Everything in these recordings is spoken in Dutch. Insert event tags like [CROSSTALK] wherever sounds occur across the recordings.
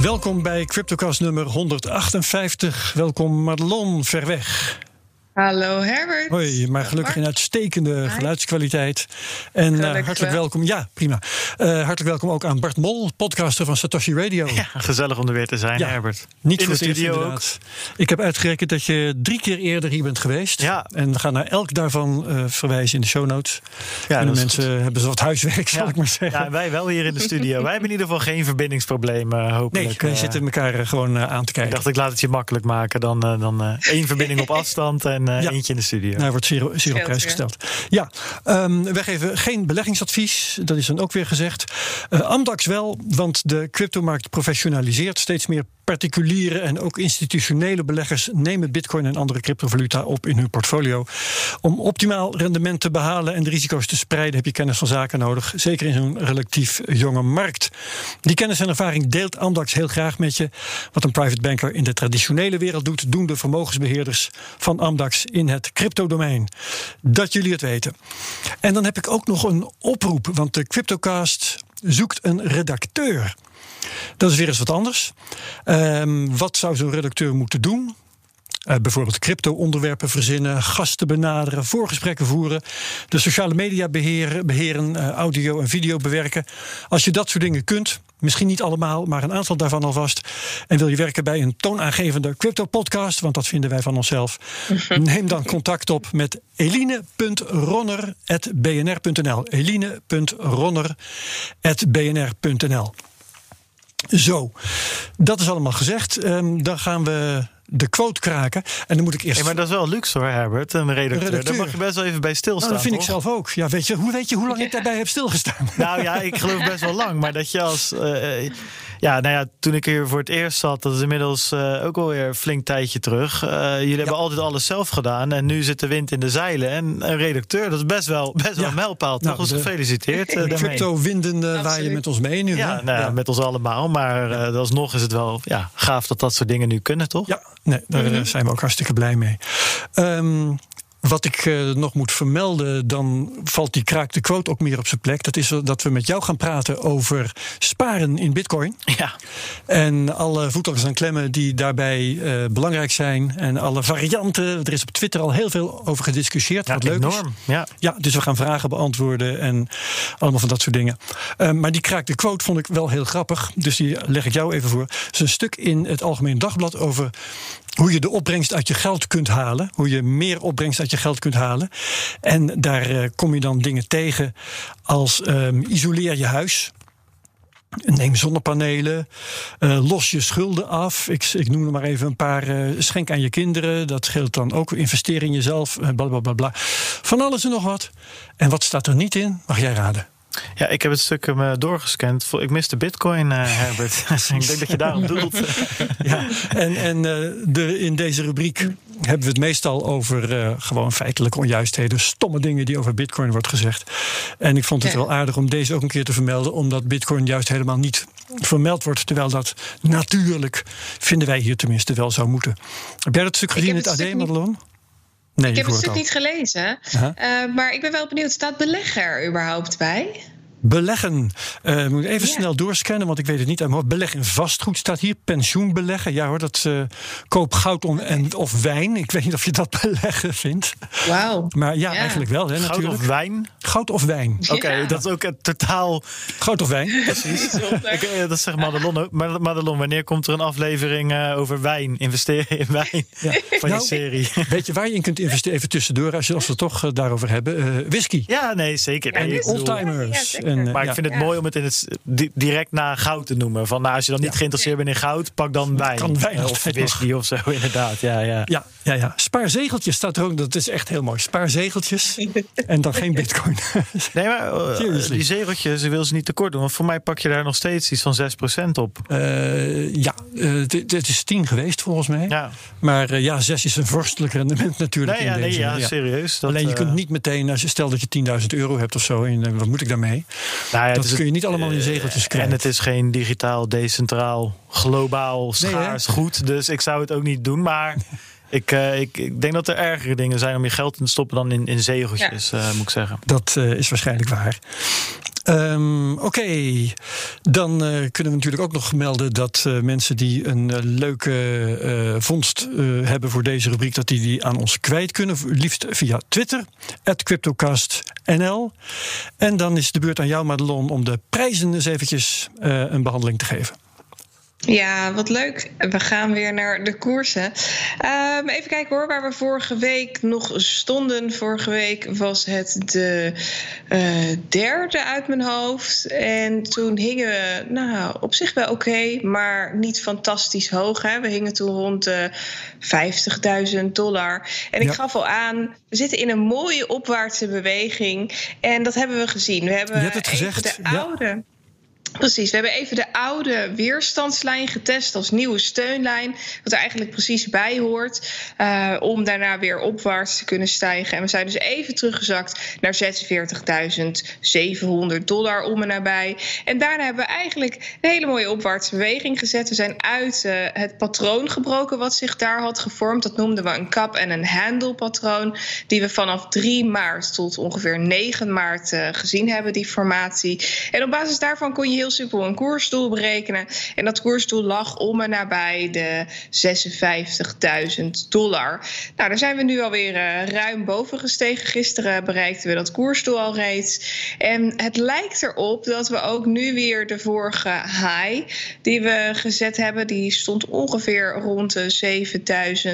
Welkom bij CryptoCast nummer 158. Welkom Madelon, ver weg. Hallo Herbert. Hoi, maar gelukkig in uitstekende geluidskwaliteit. En uh, hartelijk welkom. Ja, prima. Uh, hartelijk welkom ook aan Bart Mol, podcaster van Satoshi Radio. Ja, gezellig om er weer te zijn, ja, Herbert. Niet in voor de studio ook. Ik heb uitgerekend dat je drie keer eerder hier bent geweest. Ja. En we gaan naar elk daarvan uh, verwijzen in de show notes. Ja, en de mensen goed. hebben zo wat huiswerk, zal ik maar zeggen. Ja, wij wel hier in de studio. wij hebben in ieder geval geen verbindingsproblemen, hopelijk. Nee, wij zitten elkaar gewoon aan te kijken. Ik dacht, ik laat het je makkelijk maken dan, dan één verbinding op afstand en ja. eentje in de studio. Nou, wordt zeer, zeer op prijs gesteld. Ja, um, wij geven geen beleggingsadvies. Dat is dan ook weer gezegd. Uh, Amdax wel, want de cryptomarkt professionaliseert steeds meer particuliere en ook institutionele beleggers nemen bitcoin en andere cryptovaluta op in hun portfolio. Om optimaal rendement te behalen en de risico's te spreiden heb je kennis van zaken nodig. Zeker in zo'n relatief jonge markt. Die kennis en ervaring deelt Amdax heel graag met je. Wat een private banker in de traditionele wereld doet, doen de vermogensbeheerders van Amdax in het cryptodomein. Dat jullie het weten. En dan heb ik ook nog een oproep, want de Cryptocast zoekt een redacteur. Dat is weer eens wat anders. Um, wat zou zo'n redacteur moeten doen? Uh, bijvoorbeeld crypto-onderwerpen verzinnen, gasten benaderen, voorgesprekken voeren, de sociale media beheren, beheren uh, audio en video bewerken. Als je dat soort dingen kunt, misschien niet allemaal, maar een aantal daarvan alvast, en wil je werken bij een toonaangevende crypto-podcast, want dat vinden wij van onszelf, neem dan contact op met eline.ronner.bnr.nl. Eline.ronner.bnr.nl. Zo, dat is allemaal gezegd. Um, dan gaan we de quote kraken. En dan moet ik eerst. Hey, maar dat is wel luxe hoor, Herbert. Een redacteur. redacteur. Daar mag je best wel even bij stilstaan. Nou, dat vind toch? ik zelf ook. Ja, weet je, hoe weet je hoe lang ik daarbij heb stilgestaan? [LAUGHS] Nou ja, ik geloof best wel lang. Maar dat je als. Uh, ja, nou ja, toen ik hier voor het eerst zat, dat is inmiddels uh, ook alweer een flink tijdje terug. Uh, jullie ja. hebben altijd alles zelf gedaan en nu zit de wind in de zeilen. En een redacteur, dat is best wel, best wel ja. een mijlpaal. Toch? Nou, dus gefeliciteerd. [LAUGHS] De crypto-winden uh, waaien met ons mee nu. Ja, nou, ja, met ons allemaal. Maar uh, alsnog is het wel ja, gaaf dat dat soort dingen nu kunnen, toch? Ja, nee, daar mm -hmm. zijn we ook hartstikke blij mee. Um, wat ik uh, nog moet vermelden, dan valt die kraak de quote ook meer op zijn plek. Dat is dat we met jou gaan praten over sparen in Bitcoin. Ja. En alle voetangers en klemmen die daarbij uh, belangrijk zijn. En alle varianten. Er is op Twitter al heel veel over gediscussieerd. Ja, wat leuk enorm. is. Ja. ja, dus we gaan vragen beantwoorden en allemaal van dat soort dingen. Uh, maar die kraak de quote vond ik wel heel grappig. Dus die leg ik jou even voor. Het is een stuk in het Algemeen Dagblad over hoe je de opbrengst uit je geld kunt halen. Hoe je meer opbrengst uit je geld kunt halen. En daar uh, kom je dan dingen tegen als um, isoleer je huis. Neem zonnepanelen, uh, los je schulden af. Ik, ik noem er maar even een paar. Uh, schenk aan je kinderen. Dat scheelt dan ook. Investeer in jezelf. Uh, bla, bla, bla, bla. Van alles en nog wat. En wat staat er niet in? Mag jij raden? Ja, ik heb het stuk uh, doorgescand. Ik mis de bitcoin, uh, [LAUGHS] Herbert. [LAUGHS] ik denk dat je daarom doelt. [LAUGHS] ja, en, en uh, de, in deze rubriek hebben we het meestal over gewoon feitelijke onjuistheden. Stomme dingen die over bitcoin wordt gezegd. En ik vond het ja. wel aardig om deze ook een keer te vermelden. Omdat bitcoin juist helemaal niet vermeld wordt. Terwijl dat natuurlijk, vinden wij hier tenminste, wel zou moeten. Heb jij dat stuk gezien in het AD, Madelon? Nee, ik heb het stuk niet gelezen. Uh, maar ik ben wel benieuwd, staat belegger er überhaupt bij? Beleggen. Uh, moet even ja. snel doorscannen, want ik weet het niet. Maar beleggen in vastgoed staat hier. Pensioen beleggen. Ja hoor, dat uh, koop goud on, en, of wijn. Ik weet niet of je dat [LAUGHS] beleggen vindt. Wauw. Maar ja, ja, eigenlijk wel. Hè, goud natuurlijk. of wijn? Goud of wijn. Oké, okay, dat is ook een totaal... Goud of wijn. [LAUGHS] Precies. uh, dat zegt Madelon ook. Madelon, wanneer komt er een aflevering over wijn? Investeren in wijn [LAUGHS] van nou, je serie. Weet je waar je in kunt investeren? Even tussendoor, als, je, als we het toch daarover hebben. whisky. Ja, nee, zeker. En nee, oldtimers. En, maar ik vind het ja. mooi om het, in het direct na goud te noemen. Van, nou, als je dan niet ja. geïnteresseerd bent in goud, pak dan wijn. Kan wijn of whisky of zo, [LAUGHS] inderdaad. Ja, ja. Ja, ja, ja. Spaarzegeltjes staat er ook. Dat is echt heel mooi. Spaarzegeltjes [LAUGHS] en dan geen bitcoin. [LAUGHS] nee, maar uh, die zegeltjes, ik wil ze niet tekort doen. Want voor mij pak je daar nog steeds iets van 6% op. Uh, ja, het uh, is 10 geweest volgens mij. Ja. Maar ja, 6 is een vorstelijk rendement natuurlijk. Nee, ja, in nee, deze, ja, ja. serieus. Dat, Alleen je kunt niet meteen, als je stel dat je 10.000 euro hebt of zo. En wat moet ik daarmee? Nou ja, dat kun je niet allemaal in zegeltjes krijgen. En het is geen digitaal, decentraal, globaal, schaars nee, goed. Dus ik zou het ook niet doen. Maar [LAUGHS] ik, uh, ik, ik, denk dat er ergere dingen zijn om je geld in te stoppen dan in, in zegeltjes, ja. uh, moet ik zeggen. Dat uh, is waarschijnlijk waar. Um, Oké, dan uh, kunnen we natuurlijk ook nog melden dat uh, mensen die een uh, leuke vondst hebben voor deze rubriek, dat die die aan ons kwijt kunnen. Liefst via Twitter, CryptoCastNL. En dan is de beurt aan jou, Madelon, om de prijzen eens eventjes een behandeling te geven. Ja, wat leuk. We gaan weer naar de koersen. Um, even kijken hoor, waar we vorige week nog stonden. Vorige week was het de uh, derde uit mijn hoofd. En toen hingen we, nou, op zich wel oké, okay, maar niet fantastisch hoog. Hè. We hingen toen rond de 50.000 dollar. En ik ja. gaf al aan, we zitten in een mooie opwaartse beweging. En dat hebben we gezien. We hebben Je hebt het gezegd. de oude. Ja. Precies, we hebben even de oude weerstandslijn getest als nieuwe steunlijn. Wat er eigenlijk precies bij hoort. Uh, om daarna weer opwaarts te kunnen stijgen. En we zijn dus even teruggezakt naar 46.700 dollar om en nabij. En daarna hebben we eigenlijk een hele mooie opwaartse beweging gezet. We zijn uit uh, het patroon gebroken wat zich daar had gevormd. Dat noemden we een kap- en een handle patroon. Die we vanaf 3 maart tot ongeveer 9 maart uh, gezien hebben, die formatie. En op basis daarvan kon je heel simpel een koersdoel berekenen. En dat koersdoel lag om en nabij de 56.000 dollar. Nou, daar zijn we nu alweer uh, ruim boven gestegen. Gisteren bereikten we dat koersdoel al reeds. En het lijkt erop dat we ook nu weer de vorige high die we gezet hebben, die stond ongeveer rond de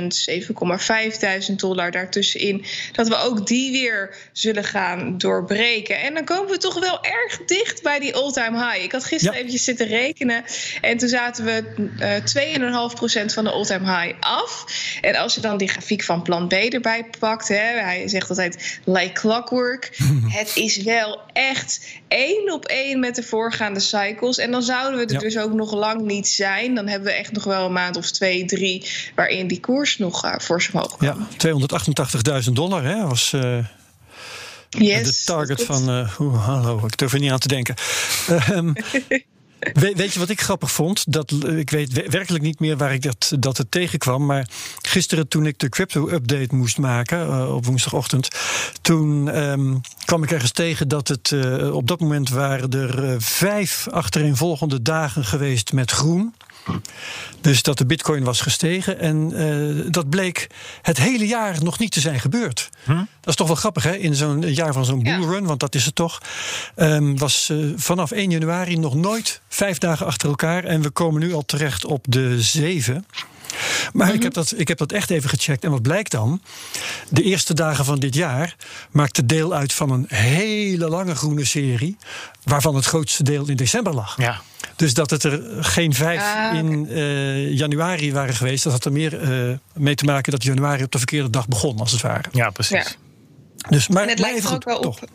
7.000, 7,500 dollar daartussenin. Dat we ook die weer zullen gaan doorbreken. En dan komen we toch wel erg dicht bij die all-time high. Ik had gisteren ja. eventjes zitten rekenen. En toen zaten we uh, 2,5% van de all-time high af. En als je dan die grafiek van plan B erbij pakt, hè, hij zegt altijd like clockwork. [LAUGHS] het is wel echt één op één met de voorgaande cycles. En dan zouden we er ja. dus ook nog lang niet zijn. Dan hebben we echt nog wel een maand of twee, drie waarin die koers nog uh, fors omhoog kwam. Ja, 288.000 dollar hè, was. Uh... Yes, de target van. Uh, oeh, hallo, ik durf er niet aan te denken. [LAUGHS] um, weet, weet, je wat ik grappig vond? Dat, ik weet werkelijk niet meer waar ik dat, dat het tegenkwam. Maar gisteren, toen ik de crypto-update moest maken uh, op woensdagochtend. toen um, kwam ik ergens tegen dat het. Uh, op dat moment waren er vijf achtereenvolgende dagen geweest met groen. Dus dat de bitcoin was gestegen. En uh, dat bleek het hele jaar nog niet te zijn gebeurd. Hm? Dat is toch wel grappig, hè? In zo'n jaar van zo'n ja. bullrun, want dat is het toch. Um, was uh, vanaf 1 januari nog nooit vijf dagen achter elkaar. En we komen nu al terecht op de zeven. Maar ik, heb dat, ik heb dat echt even gecheckt. En wat blijkt dan? De eerste dagen van dit jaar maakte deel uit van een hele lange groene serie. Waarvan het grootste deel in december lag. Ja. Dus dat het er geen vijf ah, okay. in uh, januari waren geweest, dat had er meer uh, mee te maken dat januari op de verkeerde dag begon, als het ware. Ja, precies. Ja. Dus, maar, en het maar lijkt even er ook goed, wel op. toch.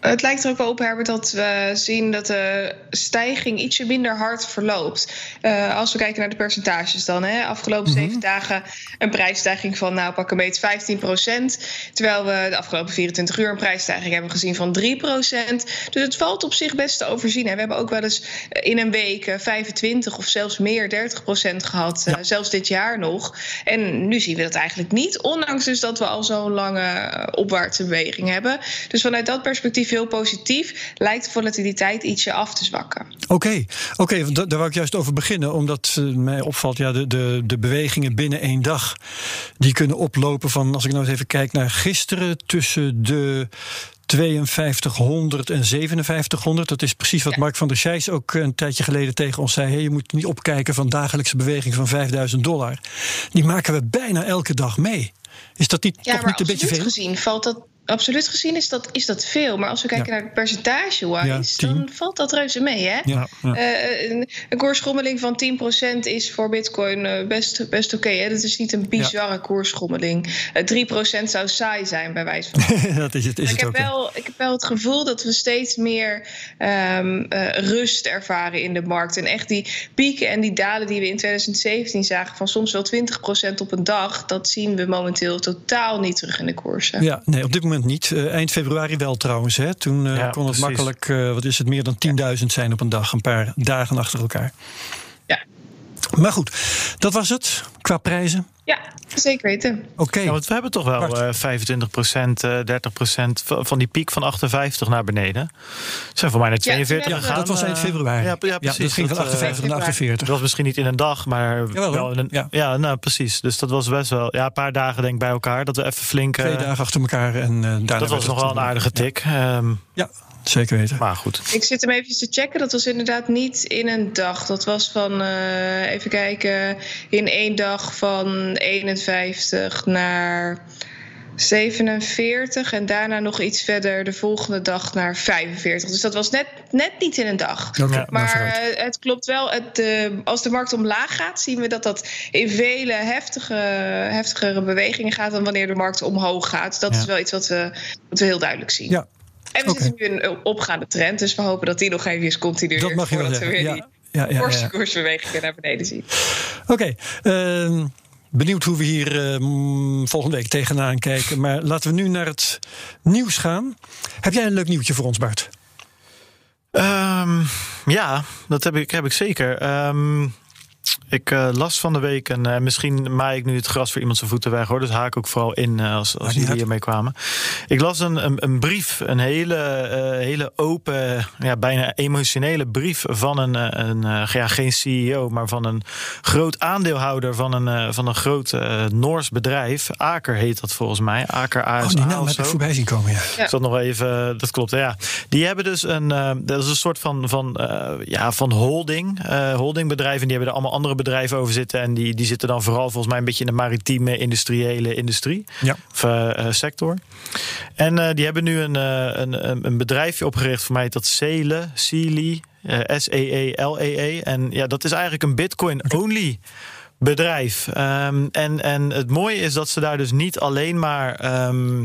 Het lijkt er ook wel op, Herbert, dat we zien dat de stijging ietsje minder hard verloopt. Uh, als we kijken naar de percentages dan. Hè. Afgelopen Mhm. zeven mm -hmm. dagen een prijsstijging van nou pak een beetje 15% Terwijl we de afgelopen 24 uur een prijsstijging hebben gezien van 3% Dus het valt op zich best te overzien. Hè. We hebben ook wel eens in een week 25 of zelfs meer 30% gehad. Ja. Uh, zelfs dit jaar nog. En nu zien we dat eigenlijk niet. Ondanks dus dat we al zo'n lange opwaartse beweging hebben. Dus vanuit dat perspectief heel positief, lijkt de volatiliteit ietsje af te zwakken. Oké, okay. okay, daar wou ik juist over beginnen, omdat uh, mij opvalt, ja, de, de, de bewegingen binnen één dag, die kunnen oplopen van, als ik nou eens even kijk naar gisteren, tussen de 5200 en 5700. Dat is precies wat. Mark van der Scheijs ook een tijdje geleden tegen ons zei. Hey, je moet niet opkijken van dagelijkse beweging van 5000 dollar. Die maken we bijna elke dag mee. Is dat niet, ja, toch niet een beetje veel? gezien valt dat absoluut gezien is dat, is dat veel. Maar als we kijken ja. naar het percentage-wise, ja, dan valt dat reuze mee. Hè? Ja. Uh, een, een koersschommeling van 10% is voor Bitcoin best, best oké. Okay, dat is niet een bizarre koersschommeling. Uh, 3% zou saai zijn, bij wijze van. [LAUGHS] dat is het, is ik, het heb ook, wel, ik heb wel het gevoel dat we steeds meer um, uh, rust ervaren in de markt. En echt die pieken en die dalen die we in 2017 zagen, van soms wel 20% op een dag, dat zien we momenteel totaal niet terug in de koersen. Ja, nee, op dit moment niet. Uh, eind februari wel trouwens. Hè? Toen ja, kon het precies. makkelijk, uh, wat is het, meer dan 10.000 zijn op een dag. Een paar dagen achter elkaar. Ja. Maar goed, dat was het qua prijzen. Ja, zeker weten. Oké. Ja, want we hebben toch wel Bart. eh 25% 30 van van die piek van 58 naar beneden. Zijn voor mij naar Ja, 42 toen hebben we- gegaan. dat was eind eh, februari. Ja, ja, precies. dat ging van Dat, eh, 58 naar februari. 48. Dat was misschien niet in een dag, maar Jawel, wel in een, Ja. ja. nou precies. Dus dat was best wel ja, een paar dagen denk ik bij elkaar. Dat we even flink... eh, Twee dagen achter elkaar en eh, daarna dat was nog wel een eh, aardige tik. Ehm, Ja, zeker weten. maar goed. Ik zit hem even te checken. Dat was inderdaad niet in een dag. Dat was van, eh, even kijken, in één dag van 51 naar 47. En daarna nog iets verder de volgende dag naar 45. Dus dat was net, net niet in een dag. Maar eh, het klopt wel. Het, eh, als de markt omlaag gaat, zien we dat dat in vele heftige, heftigere bewegingen gaat dan wanneer de markt omhoog gaat. Dat Ja. is wel iets wat we, wat we heel duidelijk zien. Ja, En we Oké. zitten nu in een opgaande trend, dus we hopen dat die nog even continueert. dat mag je wel voordat we zeggen. weer Ja, die ja, ja, ja, koersbewegingen naar beneden zien. Oké, ehm, benieuwd hoe we hier eh, mm, volgende week tegenaan kijken. Maar laten we nu naar het nieuws gaan. Heb jij een leuk nieuwtje voor ons, Bart? Ehm, ja, dat heb ik, heb ik zeker. Ehm, ik eh, las van de week, en eh, misschien maai ik nu het gras voor iemand zijn voeten weg hoor. Dus haak ook vooral in eh, als, als jullie hiermee kwamen. Ik las een, een, een brief, een hele, eh, hele open, ja, bijna emotionele brief van een, een eh, ja, geen CEO, maar van een groot aandeelhouder van een, eh, van een groot Noors bedrijf. Aker heet dat volgens mij. Aker ASA Oh, die naam heb ik voorbij zien komen, ja. Ja. Ik zat nog even, dat klopt. Ja. Die hebben dus een, eh, dat is een soort van, van, eh, ja, van holding, eh, holdingbedrijven. Die hebben er allemaal andere bedrijven over zitten. En die, die zitten dan vooral volgens mij een beetje in de maritieme, industriële industrie. Ja. Of eh, eh, sector. En eh, die hebben nu een, een, een, bedrijfje opgericht. Voor mij dat Cele, Sealy, S-E-E-L-E-E. En ja, dat is eigenlijk een Bitcoin-only bedrijf. Ehm, en, en het mooie is dat ze daar dus niet alleen maar. ehm,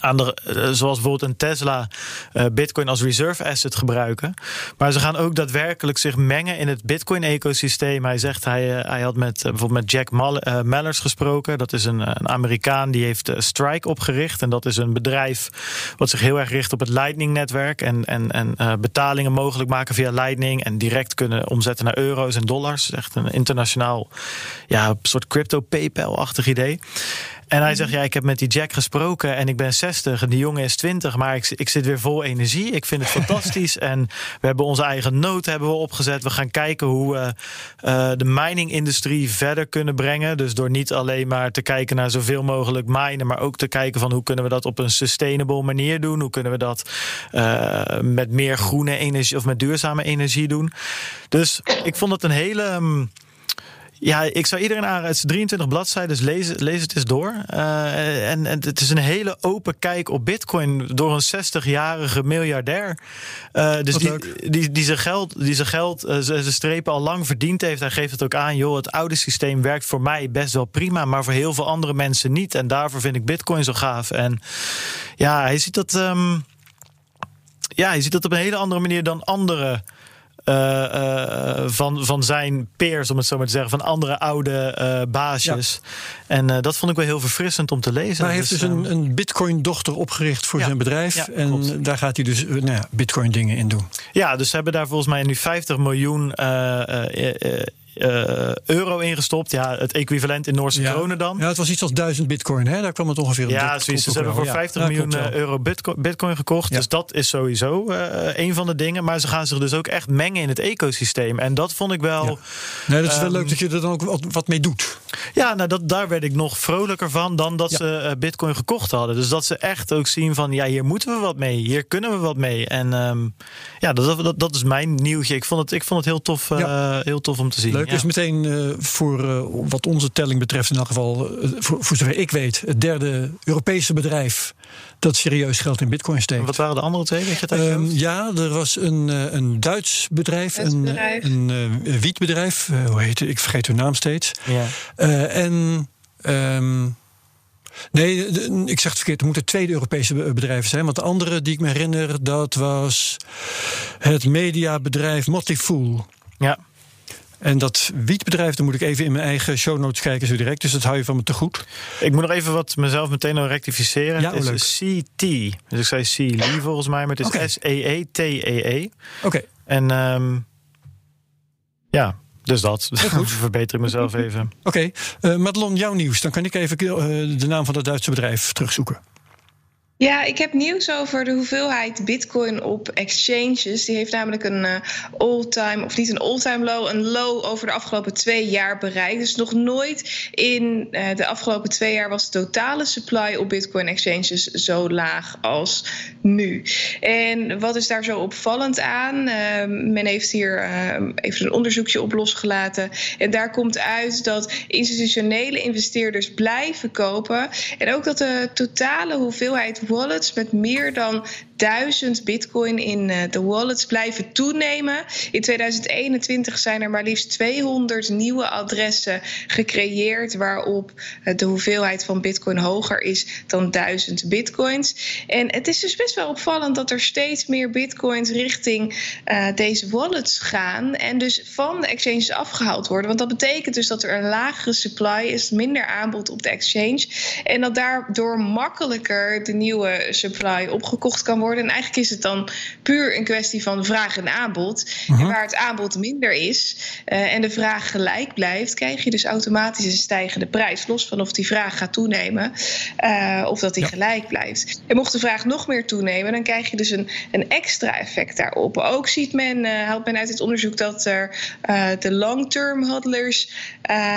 aan de, eh, zoals bijvoorbeeld een Tesla eh, Bitcoin als reserve asset gebruiken. Maar ze gaan ook daadwerkelijk zich mengen in het Bitcoin-ecosysteem. Hij zegt, hij, eh, hij had met, bijvoorbeeld met Jack Mal- eh, Mallers gesproken. Dat is een, een Amerikaan die heeft Strike opgericht. En dat is een bedrijf wat zich heel erg richt op het Lightning-netwerk. En, en, en betalingen mogelijk maken via Lightning. En direct kunnen omzetten naar euro's en dollars. Echt een internationaal, ja, soort crypto-PayPal-achtig idee. En hij zegt, ja, ik heb met die Jack gesproken en ik ben 60 en die jongen is 20, maar ik, ik zit weer vol energie. Ik vind het [LAUGHS] fantastisch en we hebben onze eigen nood hebben we opgezet. We gaan kijken hoe we eh, de mining-industrie verder kunnen brengen. Dus door niet alleen maar te kijken naar zoveel mogelijk minen, maar ook te kijken van hoe kunnen we dat op een sustainable manier doen. Hoe kunnen we dat eh, met meer groene energie of met duurzame energie doen. Dus ik vond het een hele... mm, ja, ik zou iedereen aan. Het is 23 bladzijden, dus lees, lees het eens door. Eh, en, en het is een hele open kijk op Bitcoin door een 60-jarige miljardair. Eh, dus die, die, die zijn geld, die zijn geld eh, zijn strepen al lang verdiend heeft. Hij geeft het ook aan. Joh, het oude systeem werkt voor mij best wel prima, maar voor heel veel andere mensen niet. En daarvoor vind ik Bitcoin zo gaaf. En ja, hij ziet dat. ehm, ja, hij ziet dat op een hele andere manier dan andere. Eh, eh, van, van zijn peers, om het zo maar te zeggen, van andere oude eh, baasjes. En dat vond ik wel heel verfrissend om te lezen. Maar hij heeft dus ehm, een, een Bitcoin-dochter opgericht voor Ja. zijn bedrijf. Ja, en klopt. daar gaat hij dus nou ja, Bitcoin-dingen in doen. Ja, dus ze hebben daar volgens mij nu 50 miljoen eh, euro ingestopt. Ja, het equivalent in Noorse Ja. kronen dan. Ja, het was iets als 1000 Bitcoin, hè? Daar kwam het ongeveer op. Ja, zoiets. Ze hebben voor wel. Ja. 50 Ja, miljoen klopt eh, euro bitcoin, bitcoin gekocht. Dus dat is sowieso eh, een van de dingen. Maar ze gaan zich dus ook echt mengen in het ecosysteem. En dat vond ik wel. Nee, dat is wel Ehm, leuk dat je er dan ook wat, mee doet. Ja, nou dat, daar werd ik nog vrolijker van dan dat ze Bitcoin gekocht hadden. Dus dat ze echt ook zien van ja, hier moeten we wat mee, hier kunnen we wat mee. En ehm, ja, dat, dat, dat is mijn nieuwtje. Ik vond het, ik vond het heel, tof, heel tof om te zien. Leuk ja. is meteen eh, voor eh, wat onze telling betreft, in elk geval, eh, voor, voor zover ik weet, het derde Europese bedrijf dat serieus geld in Bitcoin steekt. Wat waren de andere twee? Het Ehm, hoofd? ja, er was een, eh, een Duits bedrijf, Duits een, bedrijf. een eh, wietbedrijf, hoe heet het? Ik vergeet hun naam steeds. ja. Eh, en. ehm, nee, ik zeg het verkeerd. Er moeten tweede Europese be- bedrijven zijn. Want de andere die ik me herinner, dat was het mediabedrijf Motley Fool. ja. En dat wietbedrijf, daar moet ik even in mijn eigen show notes kijken zo direct. Dus dat hou je van me te goed. Ik moet nog even wat mezelf meteen nog rectificeren. Ja, het oh, is CT. Dus ik zei C volgens mij, maar het is. S-E-E-T-E-E. Oké, En ehm, ja, Dus dat. Goed. [LAUGHS] Verbeter ik mezelf even. Oké, okay. Madelon, jouw nieuws. Dan kan ik even de naam van dat Duitse bedrijf terugzoeken. Ja, ik heb nieuws over de hoeveelheid bitcoin op exchanges. Die heeft namelijk een uh, all-time, of niet een all-time low, een low over de afgelopen twee jaar bereikt. Dus nog nooit in uh, de afgelopen twee jaar was de totale supply op bitcoin exchanges zo laag als nu. En wat is daar zo opvallend aan? Uh, men heeft hier even een onderzoekje op losgelaten. En daar komt uit dat institutionele investeerders blijven kopen. En ook dat de totale hoeveelheid wallets met meer dan 1000 bitcoin in uh, de wallets blijven toenemen. In 2021 zijn er maar liefst 200 nieuwe adressen gecreëerd waarop uh, de hoeveelheid van bitcoin hoger is dan 1000 bitcoins. En het is dus best wel opvallend dat er steeds meer bitcoins richting uh, deze wallets gaan en dus van de exchanges afgehaald worden. Want dat betekent dus dat er een lagere supply is, minder aanbod op de exchange en dat daardoor makkelijker de nieuwe supply opgekocht kan worden worden. En eigenlijk is het dan puur een kwestie van vraag en aanbod. En Mhm. waar het aanbod minder is uh, en de vraag gelijk blijft, krijg je dus automatisch een stijgende prijs. Los van of die vraag gaat toenemen uh, of dat die Ja. gelijk blijft. En mocht de vraag nog meer toenemen, dan krijg je dus een, een extra effect daarop. Ook ziet men, uh, haalt men uit het onderzoek dat er de long-term hodlers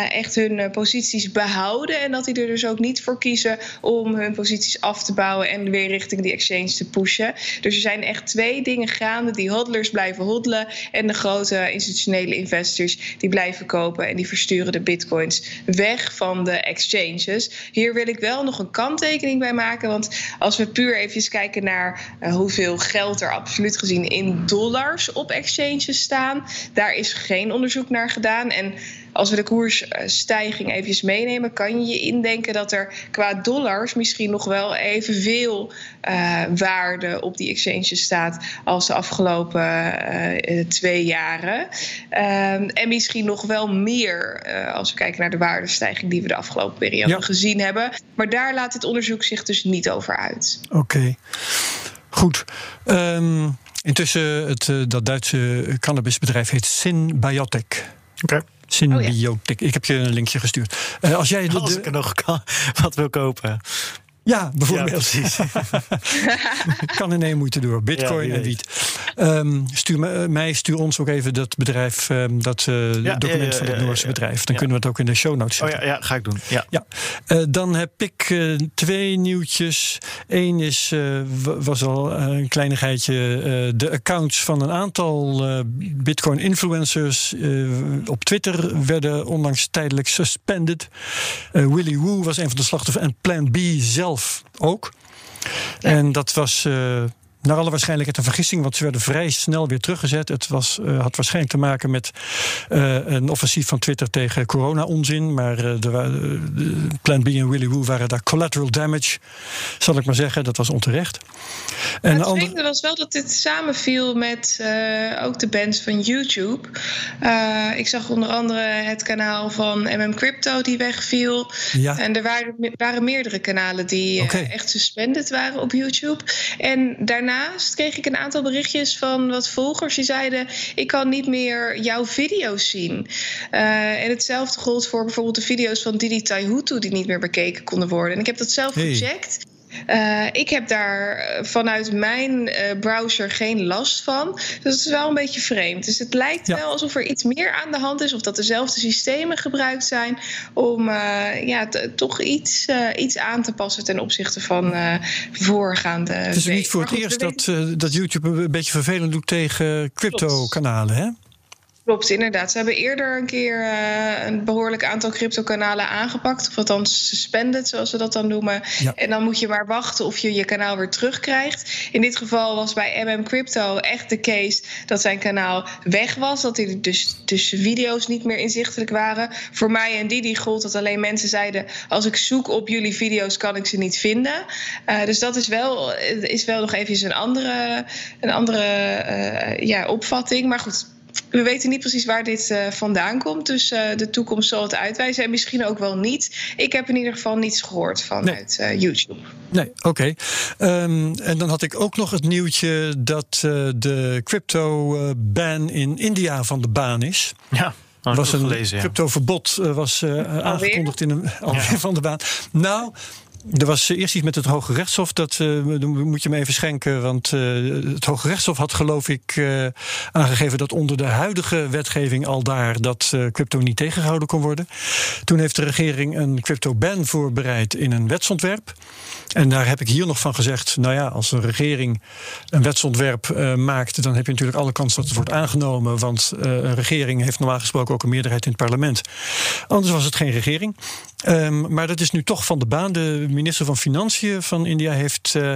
echt hun posities behouden. En dat die er dus ook niet voor kiezen om hun posities af te bouwen en weer richting die exchange te pushen. Dus er zijn echt twee dingen gaande. Die hodlers blijven hodlen. En de grote institutionele investors die blijven kopen. En die versturen de bitcoins weg van de exchanges. Hier wil ik wel nog een kanttekening bij maken. Want als we puur even kijken naar uh, hoeveel geld er absoluut gezien in dollars op exchanges staan. Daar is geen onderzoek naar gedaan. En als we de koersstijging even meenemen, kan je je indenken dat er qua dollars misschien nog wel evenveel uh, waarde op die exchanges staat als de afgelopen uh, twee jaren. Um, en misschien nog wel meer uh, als we kijken naar de waardestijging die we de afgelopen periode ja. gezien hebben. Maar daar laat het onderzoek zich dus niet over uit. Oké, okay. goed. Um, intussen, het, dat Duitse cannabisbedrijf heet Synbiotic. Oké. Okay. Symbiotic. Oh, ja. Ik heb je een linkje gestuurd. Uh, als jij de, als ik er nog kan, wat wil kopen. Ja, bijvoorbeeld. Ja, [LAUGHS] kan in één moeite door. Bitcoin ja, en wiet. Um, stuur me, mij, stuur ons ook even dat bedrijf, um, dat uh, ja, document van het Noorse bedrijf. Dan kunnen we het ook in de show notes zetten. Oh ja, ga ik doen. Ja. ja. Uh, dan heb ik uh, twee nieuwtjes. Eén is, was al een kleinigheidje, de accounts van een aantal Bitcoin influencers op Twitter werden onlangs tijdelijk suspended. Willy Woo was een van de slachtoffers en Plan B zelf ook. Ja. En dat was uh, naar alle waarschijnlijkheid een vergissing, want ze werden vrij snel weer teruggezet. Het was, uh, had waarschijnlijk te maken met uh, een offensief van Twitter tegen corona-onzin. Maar de, Plan B en Willy Woo waren daar collateral damage, zal ik maar zeggen. Dat was onterecht. En het andere... vreemde was wel dat dit samenviel met ook de bands van YouTube. ik zag onder andere het kanaal van MM Crypto die wegviel. Ja. En er waren, waren meerdere kanalen die okay. echt suspended waren op YouTube. En daarna daarnaast kreeg ik een aantal berichtjes van wat volgers die zeiden: Ik kan niet meer jouw video's zien. Uh, en hetzelfde gold voor bijvoorbeeld de video's van Didi Taihutu, die niet meer bekeken konden worden. En ik heb dat zelf hey. gecheckt. Uh, ik heb daar vanuit mijn uh, browser geen last van. Dus het is wel een beetje vreemd. Dus het lijkt ja. wel alsof er iets meer aan de hand is. Of dat dezelfde systemen gebruikt zijn. Om uh, ja, toch iets, iets aan te passen ten opzichte van voorgaande. Het is niet voor het eerst dat, dat YouTube een beetje vervelend doet tegen crypto-kanalen, hè? Klopt, inderdaad. Ze hebben eerder een keer uh, een behoorlijk aantal crypto-kanalen aangepakt. Of althans suspended, zoals ze dat dan noemen. Ja. En dan moet je maar wachten of je je kanaal weer terugkrijgt. In dit geval was bij MM Crypto echt de case dat zijn kanaal weg was. Dat er dus, dus video's niet meer inzichtelijk waren. Voor mij en Didi gold dat alleen mensen zeiden... als ik zoek op jullie video's kan ik ze niet vinden. Uh, dus dat is wel, is wel nog even een andere, een andere uh, ja, opvatting. Maar goed... We weten niet precies waar dit uh, vandaan komt. Dus uh, de toekomst zal het uitwijzen. En misschien ook wel niet. Ik heb in ieder geval niets gehoord vanuit nee. uh, YouTube. Nee, oké. Okay. Um, en dan had ik ook nog het nieuwtje dat de crypto-ban in India van de baan is. Ja. was een cryptoverbod eh, was eh, aangekondigd in een [LAUGHS] alweer van de baan. Nou. Er was eerst iets met het Hoge Rechtshof. Dat eh, moet je me even schenken. Want eh, het Hoge Rechtshof had, geloof ik, eh, aangegeven dat onder de huidige wetgeving al daar dat crypto niet tegengehouden kon worden. Toen heeft de regering een crypto-ban voorbereid in een wetsontwerp. En daar heb ik hier nog van gezegd. Nou ja, als een regering een wetsontwerp maakt, dan heb je natuurlijk alle kans dat het wordt aangenomen. Want een regering heeft normaal gesproken ook een meerderheid in het parlement. Anders was het geen regering. Ehm, maar dat is nu toch van de baan. De minister van Financiën van India heeft eh,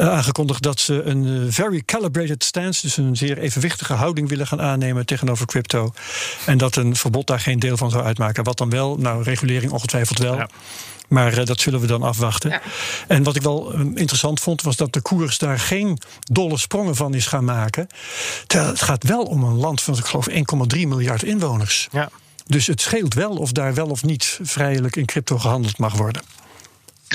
eh, aangekondigd dat ze een eh, very calibrated stance, dus een zeer evenwichtige houding willen gaan aannemen tegenover crypto. En dat een verbod daar geen deel van zou uitmaken. Wat dan wel? Nou, regulering ongetwijfeld wel. Ja. Maar eh, dat zullen we dan afwachten. Ja. En wat ik wel interessant vond, was dat de koers daar geen dolle sprongen van is gaan maken. Terwijl het gaat wel om een land van, ik geloof, 1,3 miljard inwoners. Ja. Dus het scheelt wel of daar wel of niet vrijelijk in crypto gehandeld mag worden.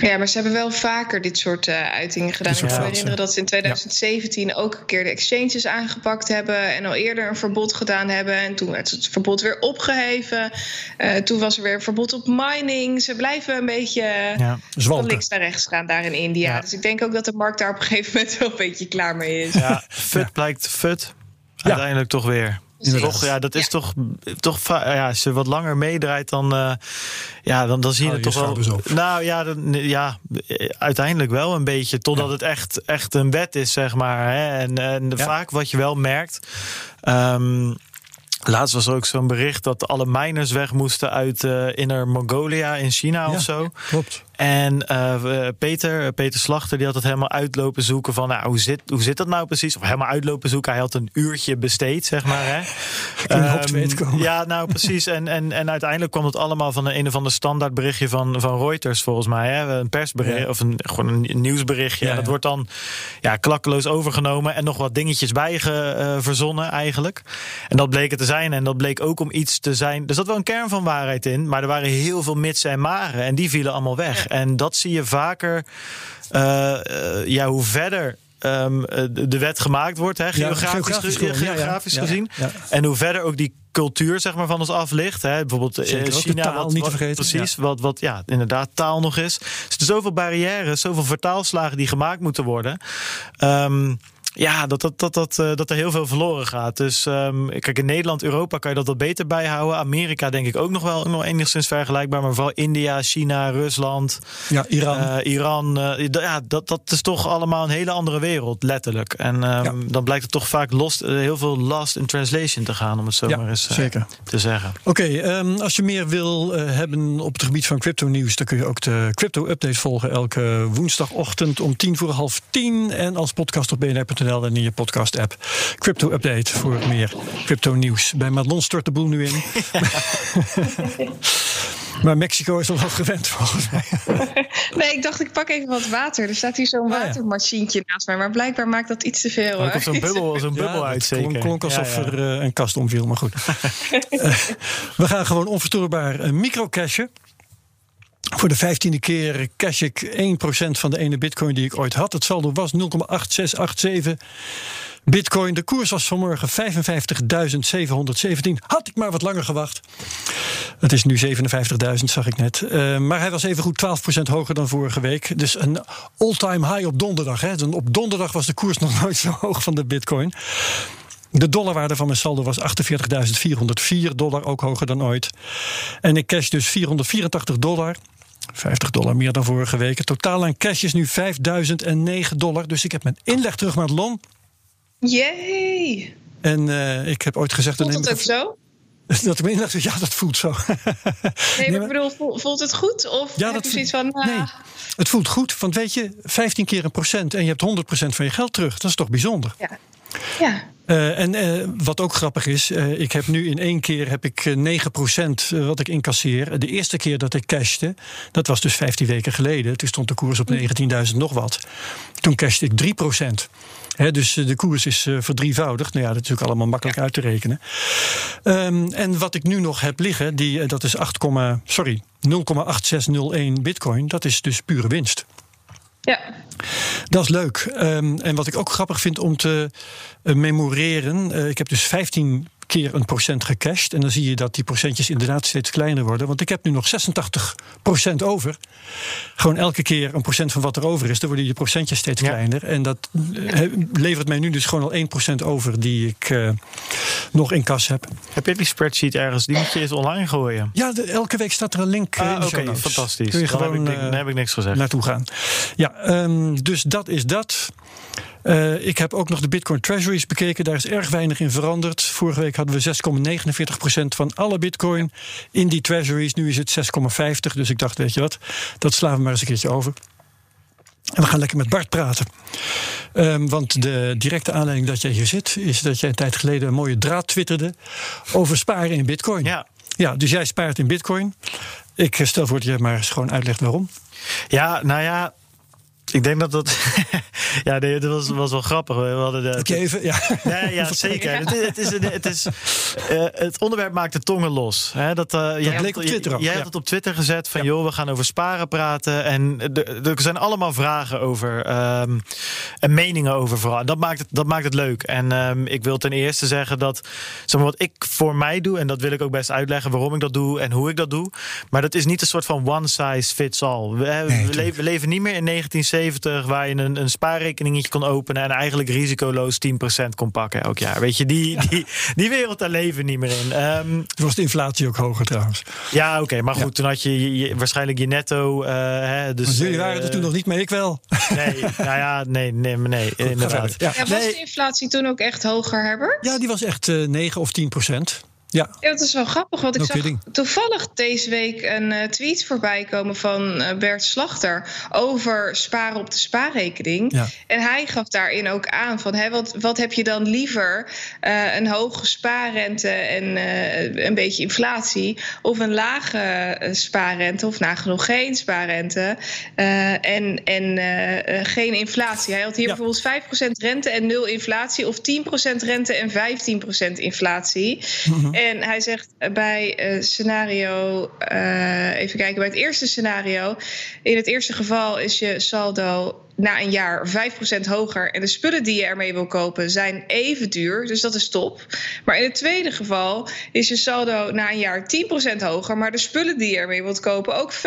Ja, maar ze hebben wel vaker dit soort eh, uitingen gedaan. Soort ik kan me herinneren dat ze in 2017 ook een keer de exchanges aangepakt hebben. En al eerder een verbod gedaan hebben. En toen werd het verbod weer opgeheven. Eh, toen was er weer een verbod op mining. Ze blijven een beetje eh, Ja. van links naar rechts gaan daar in India. Ja. Dus ik denk ook dat de markt daar op een gegeven moment wel een beetje klaar mee is. Ja, fut blijkt fut. Uiteindelijk toch weer. Toch, ja, dat is Ja. toch, toch ja, als je wat langer meedraait, dan, eh, ja, dan, dan zie je het je toch wel. op. Nou ja, dan, ja, uiteindelijk wel een beetje. Totdat Ja. het echt, echt een wet is, zeg maar. Hè. En, en Ja. vaak wat je wel merkt. ehm, Laatst was er ook zo'n bericht dat alle miners weg moesten uit eh Inner Mongolia in China Ja. of zo. Klopt. En eh, Peter, Peter Slachter, die had het helemaal uitlopen zoeken van nou, hoe, zit, hoe zit dat nou precies? Of helemaal uitlopen zoeken. Hij had een uurtje besteed, zeg maar. Hè? [LAUGHS] Weten komen. Ja, nou precies. En, en, en uiteindelijk kwam het allemaal van een, een of ander standaard berichtje van, van Reuters, volgens mij. Hè? Een persbericht Ja. of een, gewoon een nieuwsberichtje. Ja, en dat ja. wordt dan ja, klakkeloos overgenomen en nog wat dingetjes bij eh, verzonnen eigenlijk. En dat bleek het te zijn. En dat bleek ook om iets te zijn. Er zat wel een kern van waarheid in, maar er waren heel veel mitsen en maren. En die vielen allemaal weg. En dat zie je vaker. eh, eh, ja, hoe verder. ehm, eh, de wet gemaakt wordt, hè, geografisch, geografisch ge- ja, ja. gezien. En hoe verder ook die cultuur zeg maar, van ons af ligt. Hè, bijvoorbeeld Zeker China, taal wat, niet wat- vergeten, Precies, wat, wat ja, inderdaad taal nog is. Er zitten zoveel barrières, zoveel vertaalslagen die gemaakt moeten worden. Ehm, ja, dat, dat, dat, dat, eh, dat er heel veel verloren gaat. Dus ehm, kijk, in Nederland, Europa kan je dat wat beter bijhouden. Amerika denk ik ook nog wel nog enigszins vergelijkbaar. Maar vooral India, China, Rusland, Ja, Iran. eh, Iran. eh, ja, dat, dat is toch allemaal een hele andere wereld, letterlijk. En ehm, Ja. dan blijkt het toch vaak lost, heel veel lost in translation te gaan, om het zo Ja, maar eens zeker. te zeggen. Oké, ehm, als je meer wil hebben op het gebied van crypto nieuws, dan kun je ook de crypto update volgen elke woensdagochtend om tien voor half tien en als podcast op bnr.nl en in je podcast app. Crypto update voor meer crypto nieuws. Bij Madelon stort de boel nu in. [LAUGHS] maar Mexico is al wat gewend volgens [LAUGHS] mij. Nee, ik dacht ik pak even wat water. Er staat hier zo'n Ah, ja. watermachientje naast mij. Maar blijkbaar maakt dat iets te veel. Er hoor. komt zo'n bubbel, zo'n bubbel Ja, uit, het zeker. klonk, klonk alsof Ja, ja. er eh, een kast omviel, maar goed. [LAUGHS] Eh, we gaan gewoon onverstoorbaar uh, microcashen. Voor de vijftiende keer cash ik 1% van de ene bitcoin die ik ooit had. Het saldo was 0,8687 bitcoin. De koers was vanmorgen 55.717. Had ik maar wat langer gewacht. Het is nu 57.000, zag ik net. Uh, maar hij was even goed 12% hoger dan vorige week. Dus een all-time high op donderdag. Hè. Dus op donderdag was de koers [LAUGHS] nog nooit zo hoog van de bitcoin. De dollarwaarde van mijn saldo was 48.404 dollar, ook hoger dan ooit. En ik cash dus 484 dollar. 50 dollar meer dan vorige week. Het totaal aan cash is nu 5009 dollar. Dus ik heb mijn inleg terug naar het lon. Jee! En uh, ik heb ooit gezegd... Voelt het ook zo? [LAUGHS] Dat ik mijn inleg ja, dat voelt zo. [LAUGHS] nee, maar ik bedoel, voelt het goed? Of ja, heb dat je zoiets van... Uh... Nee, het voelt goed. Want weet je, 15 keer een procent en je hebt 100 procent van je geld terug. Dat is toch bijzonder? Ja. Ja. Uh, en uh, wat ook grappig is, uh, ik heb nu in één keer heb ik 9% wat ik incasseer. De eerste keer dat ik cashte, dat was dus 15 weken geleden. Toen stond de koers op 19.000 nog wat. Toen cashte ik 3%. He, dus de koers is verdrievoudigd. Nou ja, dat is natuurlijk allemaal makkelijk uit te rekenen. Um, en wat ik nu nog heb liggen, die, dat is 8, sorry, 0,8601 bitcoin. Dat is dus pure winst. Ja. Dat is leuk. Um, en wat ik ook grappig vind om te uh, memoreren. Uh, ik heb dus 15 keer een procent gecashed. En dan zie je dat die procentjes inderdaad steeds kleiner worden. Want ik heb nu nog 86 procent over. Gewoon elke keer een procent van wat er over is. Dan worden die procentjes steeds kleiner. En dat eh, levert mij nu dus gewoon al 1 procent over die ik uh, nog in kas heb. Heb je die spreadsheet ergens? Die moet je eens online gooien. Ja, de, elke week staat er een link ah, Oké, okay, fantastisch. Kun je dan gewoon, heb ik, dan heb ik niks gezegd. Naartoe gaan. Ja, um, dus dat is dat. Uh, ik heb ook nog de Bitcoin Treasuries bekeken. Daar is erg weinig in veranderd. Vorige week hadden we 6,49% van alle Bitcoin in die Treasuries. Nu is het 6,50. Dus ik dacht, weet je wat, dat slaan we maar eens een keertje over. En we gaan lekker met Bart praten. Um, want de directe aanleiding dat jij hier zit, is dat jij een tijd geleden een mooie draad twitterde over sparen in Bitcoin. Ja. Ja, dus jij spaart in Bitcoin. Ik stel voor dat je maar eens gewoon uitlegt waarom. Ja, nou ja, ik denk dat dat. [LAUGHS] ja, nee, dat was, was wel grappig. We hadden de, je even? Ja, [LAUGHS] nee, ja zeker. Het, is, het, is, het, is, uh, het onderwerp maakt de tongen los. Hè, dat, uh, dat jij bleek op Twitter ook. Jij hebt het op Twitter gezet van: joh, we gaan over sparen praten. En er zijn allemaal vragen over. Um, en meningen over vooral. Dat maakt het, dat maakt het leuk. En um, ik wil ten eerste zeggen dat. Zeg maar, wat ik voor mij doe, en dat wil ik ook best uitleggen waarom ik dat doe en hoe ik dat doe. Maar dat is niet een soort van one size fits all. We, nee, we, leven, we leven niet meer in 1970 waar je een, een spaarrekeningetje kon openen en eigenlijk risicoloos 10% kon pakken elk jaar. Weet je, die, die, die wereld daar leven niet meer in. Um, Toen was de inflatie ook hoger trouwens. Ja, oké, maar goed, toen had je, je, waarschijnlijk je netto. Uh, hè, dus, maar jullie waren er toen nog niet mee, ik wel. Nee, nou ja, nee, nee, nee, goed, inderdaad. Ja. ja. was de inflatie toen ook echt hoger, Herbert? Ja, die was echt uh, 9 of 10 procent. Ja. ja, dat is wel grappig, want ik no zag kidding. toevallig deze week een uh, tweet voorbij komen van uh, Bert Slachter over sparen op de spaarrekening. Ja. En hij gaf daarin ook aan van hè, wat, wat heb je dan liever? Uh, een hoge spaarrente en een beetje inflatie, of een lage spaarrente, of nagenoeg geen spaarrente en, en geen inflatie. Hij had hier ja. bijvoorbeeld 5% rente en 0 inflatie, of 10% rente en 15% inflatie. Mm -hmm. En hij zegt bij uh, scenario, uh, even kijken, bij het eerste scenario. In het eerste geval is je saldo na een jaar 5% hoger. En de spullen die je ermee wil kopen zijn even duur. Dus dat is top. Maar in het tweede geval is je saldo na een jaar 10% hoger. Maar de spullen die je ermee wilt kopen ook 15%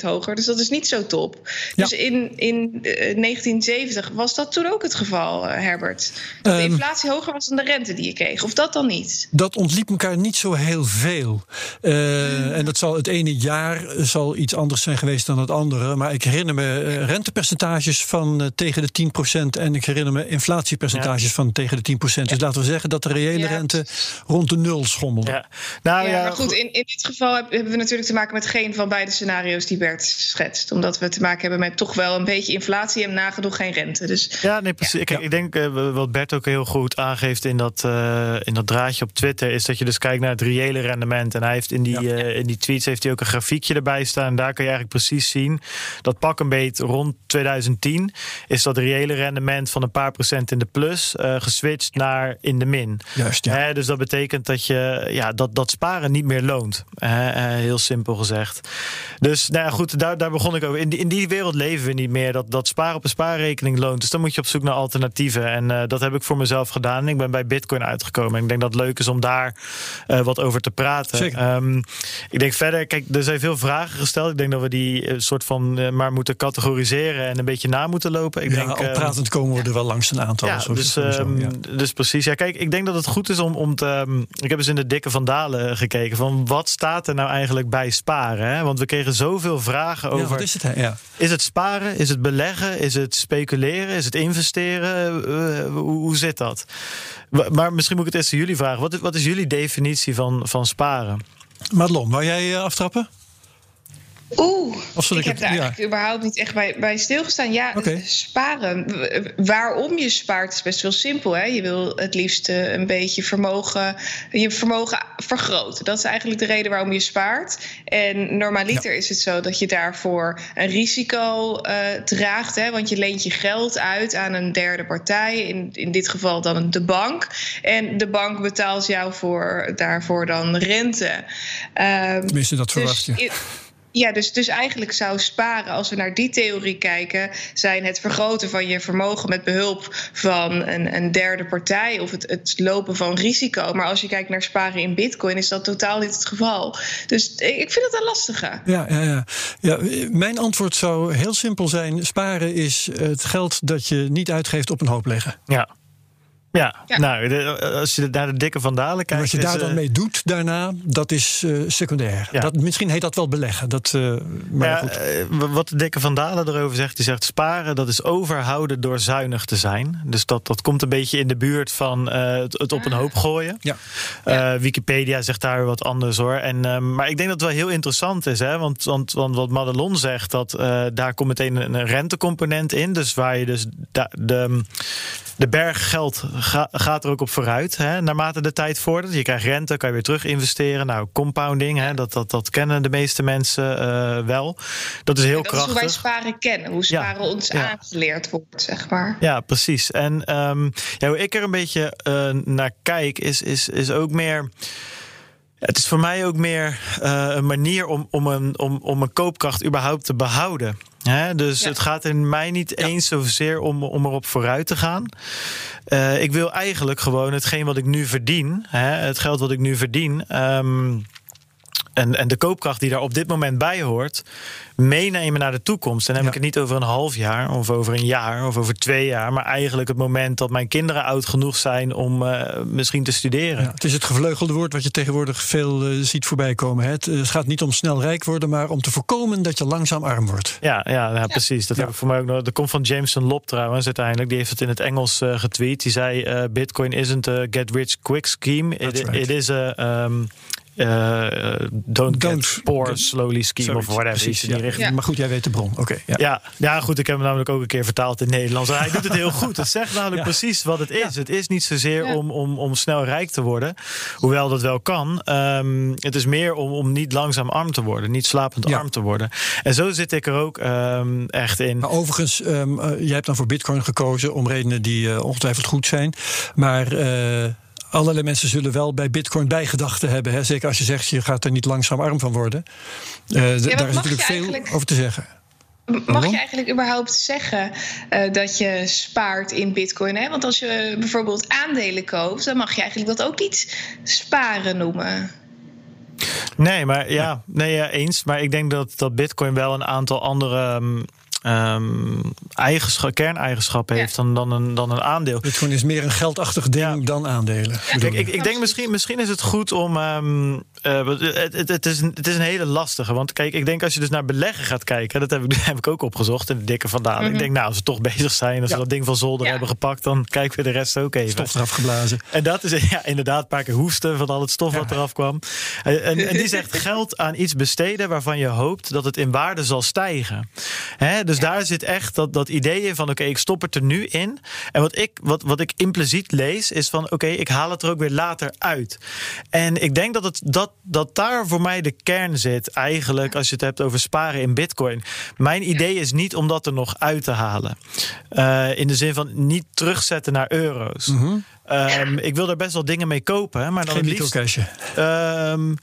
hoger. Dus dat is niet zo top. Ja. Dus in, in uh, 1970 was dat toen ook het geval, uh, Herbert. Dat um, de inflatie hoger was dan de rente die je kreeg. Of dat dan niet? Dat ontliep elkaar niet zo heel veel. Uh, hmm. En dat zal het ene jaar zal iets anders zijn geweest dan het andere. Maar ik herinner me rentepercentages van uh, tegen de 10%. En ik herinner me inflatiepercentages ja. van tegen de 10%. Ja. Dus laten we zeggen dat de reële ja. rente rond de nul schommelde. Ja, nou, ja, maar goed, in, in dit geval hebben we natuurlijk te maken met geen van beide scenario's die Bert schetst. Omdat we te maken hebben met toch wel een beetje inflatie en nagenoeg geen rente. Dus, ja, nee, precies. Ik, ik, denk uh, wat Bert ook heel goed aangeeft in dat, uh, in dat draadje op Twitter, is dat je dus kijkt naar het reële rendement. En hij heeft in die, in die tweets heeft hij ook een grafiekje erbij staan. Daar kun je eigenlijk precies zien dat pak een beet rond 2010 2010 is dat reële rendement van een paar procent in de plus uh, geswitcht naar in de min. Juist, ja. He, dus dat betekent dat je ja, dat, dat sparen niet meer loont. Uh, heel simpel gezegd. Dus nou ja, goed, daar, daar begon ik over. In die, in die wereld leven we niet meer. Dat, dat sparen op een spaarrekening loont. Dus dan moet je op zoek naar alternatieven. En uh, dat heb ik voor mezelf gedaan. Ik ben bij Bitcoin uitgekomen. En ik denk dat het leuk is om daar wat over te praten. Um, ik denk verder, kijk, er zijn veel vragen gesteld. Ik denk dat we die soort van maar moeten categoriseren en een beetje na moeten lopen. Ik ja, denk, al pratend komen we er wel langs een aantal. Ja, dus, ja. dus precies. Ja, kijk, ik denk dat het goed is om, om te... Um, ik heb eens in de dikke vandalen gekeken... van wat staat er nou eigenlijk bij sparen? Hè? Want we kregen zoveel vragen over... Wat is het? Hè? Ja. Is het sparen? Is het beleggen? Is het speculeren? Is het investeren? Uh, hoe, hoe zit dat? Maar misschien moet ik het eerst aan jullie vragen. Wat is, wat is jullie definitie van, van sparen? Madelon, wou jij uh, aftrappen? Oeh, ik, ik, heb daar ja. eigenlijk überhaupt niet echt bij, bij stilgestaan. Ja, okay. sparen. Waarom je spaart is best wel simpel. Hè? Je wil het liefst een beetje vermogen, je vermogen vergroten. Dat is eigenlijk de reden waarom je spaart. En normaliter ja. is het zo dat je daarvoor een risico uh, draagt. Hè? Want je leent je geld uit aan een derde partij. In, in dit geval dan de bank. En de bank betaalt jou voor, daarvoor dan rente. Um, Tenminste, dat verwacht dus je. Ja, dus, dus eigenlijk zou sparen, als we naar die theorie kijken, zijn het vergroten van je vermogen met behulp van een, een derde partij of het, het lopen van risico. Maar als je kijkt naar sparen in Bitcoin, is dat totaal niet het geval. Dus ik vind het een lastige. Ja, ja, ja. ja, mijn antwoord zou heel simpel zijn: sparen is het geld dat je niet uitgeeft op een hoop leggen. Ja. Ja, nou, als je naar de dikke vandalen kijkt. En wat je daar dan uh, mee doet daarna, dat is uh, secundair. Ja. Dat, misschien heet dat wel beleggen. Dat, uh, maar ja, goed. wat de dikke vandalen erover zegt, die zegt sparen, dat is overhouden door zuinig te zijn. Dus dat, dat komt een beetje in de buurt van het, het, op een hoop gooien. Ja. Wikipedia zegt daar wat anders hoor. En, maar ik denk dat het wel heel interessant is, hè? Want, want, want wat Madelon zegt, dat daar komt meteen een rentecomponent in. Dus waar je dus de, de, berg geld ga, gaat er ook op vooruit. Hè, naarmate de tijd vordert. Je krijgt rente, kan je weer terug investeren. Nou, compounding, hè, dat, dat, dat kennen de meeste mensen uh, wel. Dat is heel dat krachtig. Dat is hoe wij sparen kennen. Hoe sparen ja, ons ja. aangeleerd wordt, zeg maar. Ja, precies. En um, ja, hoe ik er een beetje uh, naar kijk, is, is, is ook meer. Het is voor mij ook meer uh, een manier om, om, een, om, om een koopkracht überhaupt te behouden. He, dus ja. het gaat in mij niet ja. eens zozeer om, om erop vooruit te gaan. Uh, ik wil eigenlijk gewoon hetgeen wat ik nu verdien, het geld wat ik nu verdien. Um, en, en de koopkracht die daar op dit moment bij hoort, meenemen naar de toekomst. En dan heb ja. ik het niet over een half jaar of over een jaar of over twee jaar, maar eigenlijk het moment dat mijn kinderen oud genoeg zijn om uh, misschien te studeren. Ja, het is het gevleugelde woord wat je tegenwoordig veel uh, ziet voorbij komen. Het, het, gaat niet om snel rijk worden, maar om te voorkomen dat je langzaam arm wordt. Ja, ja, precies. Dat heb ik voor mij ook nog. Dat komt van Jameson Lop trouwens uiteindelijk. Die heeft het in het Engels uh, getweet. Die zei: Bitcoin isn't a get rich quick scheme. It, right. it is a um, uh, don't, don't get poor slowly scheme of whatever. Precies, in die ja. Maar goed, jij weet de bron. Oké. Okay, ja. ja. Ja, goed. Ik heb hem namelijk ook een keer vertaald in Nederlands. Hij doet het heel goed. Het zegt namelijk precies wat het is. Het is niet zozeer om, om, om snel rijk te worden. Hoewel dat wel kan. Um, het is meer om, om niet langzaam arm te worden. Niet slapend arm te worden. En zo zit ik er ook um, echt in. Maar overigens, um, uh, jij hebt dan voor bitcoin gekozen om redenen die uh, ongetwijfeld goed zijn. Maar... Allerlei mensen zullen wel bij Bitcoin bijgedachten hebben. Hè? Zeker als je zegt, je gaat er niet langzaam arm van worden. Uh, ja, daar is natuurlijk veel eigenlijk... over te zeggen. Mag je eigenlijk überhaupt zeggen uh, dat je spaart in Bitcoin? Hè? Want als je bijvoorbeeld aandelen koopt, dan mag je eigenlijk dat ook niet sparen noemen. Nee, maar ja, nee, ja, eens. Maar ik denk dat, dat Bitcoin wel een aantal andere. Um, um, eigenschap, kerneigenschappen ja. heeft dan, dan, een, dan een aandeel. Bitcoin is meer een geldachtig ding ja. dan aandelen. Ja. Kijk, ik, ik denk misschien, misschien is het goed om. Um, uh, het, het, het, is een, het is een hele lastige. Want kijk, ik denk als je dus naar beleggen gaat kijken, dat heb ik, [LAUGHS] heb ik ook opgezocht in de dikke vandalen. Mm -hmm. Ik denk, nou, als we toch bezig zijn, als we dat ding van zolder hebben gepakt, dan kijken we de rest ook even. Stof eraf geblazen. En dat is [LAUGHS] ja, inderdaad een paar keer hoesten van al het stof wat eraf kwam. En, en, en die zegt [LAUGHS] geld aan iets besteden waarvan je hoopt dat het in waarde zal stijgen. Hè, dus daar zit echt dat, dat idee in van oké, okay, ik stop het er nu in. En wat ik, wat, wat ik impliciet lees, is van oké, okay, ik haal het er ook weer later uit. En ik denk dat, het, dat, dat daar voor mij de kern zit, eigenlijk, als je het hebt over sparen in bitcoin. Mijn idee is niet om dat er nog uit te halen. Uh, in de zin van niet terugzetten naar euro's. Mhm. Mm -hmm. um, ik wil er best wel dingen mee kopen, maar dan Geen het liefst. Um,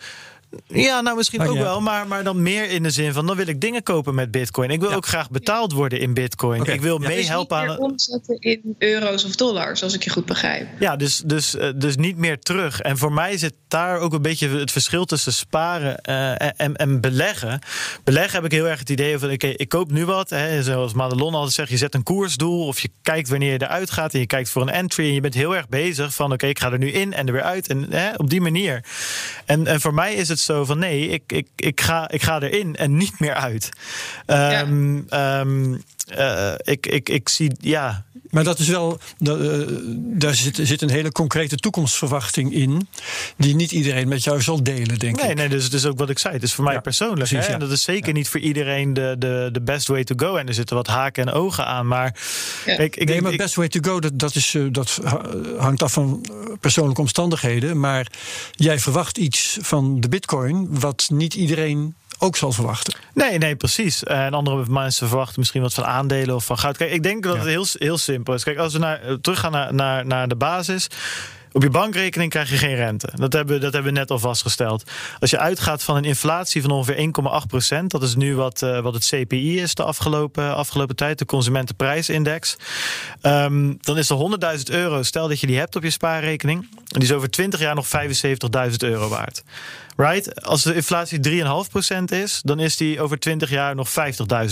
ja, nou misschien ook wel, maar, maar dan meer in de zin van dan wil ik dingen kopen met Bitcoin. Ik wil Ja. ook graag betaald worden in Bitcoin. Ik wil Ja. meehelpen dus niet aan. meer omzetten in euro's of dollars, als ik je goed begrijp. Ja, dus, dus, eh, dus niet meer terug. En voor mij zit daar ook een beetje het verschil tussen sparen eh, en, en beleggen. Beleggen heb ik heel erg het idee van: oké, ik koop nu wat. Hè, zoals Madelon altijd zegt, je zet een koersdoel of je kijkt wanneer je eruit gaat en je kijkt voor een entry en je bent heel erg bezig van: oké, ik ga er nu in en er weer uit. En hè, op die manier. En, en voor mij is het zo van: nee, ik, ik, ik, ga, ik ga erin en niet meer uit. Um, um, uh, ik, ik, ik zie, ja, Maar dat is wel, dat, uh, daar zit, zit een hele concrete toekomstverwachting in. Die niet iedereen met jou zal delen, denk Nee, ik. nee, dus, dus ook wat ik zei. Het is voor mij Ja, persoonlijk. precies, hè? ja. En dat is zeker niet voor iedereen de, de, de best way to go. En er zitten wat haken en ogen aan. Maar Ja. ik, ik, nee, maar ik- best way to go, dat, dat, is, eh, dat ha- hangt af van eh, persoonlijke omstandigheden. Maar jij verwacht iets van de bitcoin wat niet iedereen ook zal verwachten. Nee, nee, precies. En andere mensen verwachten misschien wat van aandelen of van goud. Kijk, ik denk dat Ja. het heel, heel simpel is. Kijk, als we naar, teruggaan naar, naar, naar de basis. Op je bankrekening krijg je geen rente. Dat hebben, dat hebben we net al vastgesteld. Als je uitgaat van een inflatie van ongeveer 1,8% dat is nu wat, uh, wat het CPI is de afgelopen, afgelopen tijd, de Consumentenprijsindex. Um, dan is er 100.000 euro, stel dat je die hebt op je spaarrekening, en die is over 20 jaar nog 75.000 euro waard. Right? Als de inflatie 3,5% is, dan is die over 20 jaar nog 50.000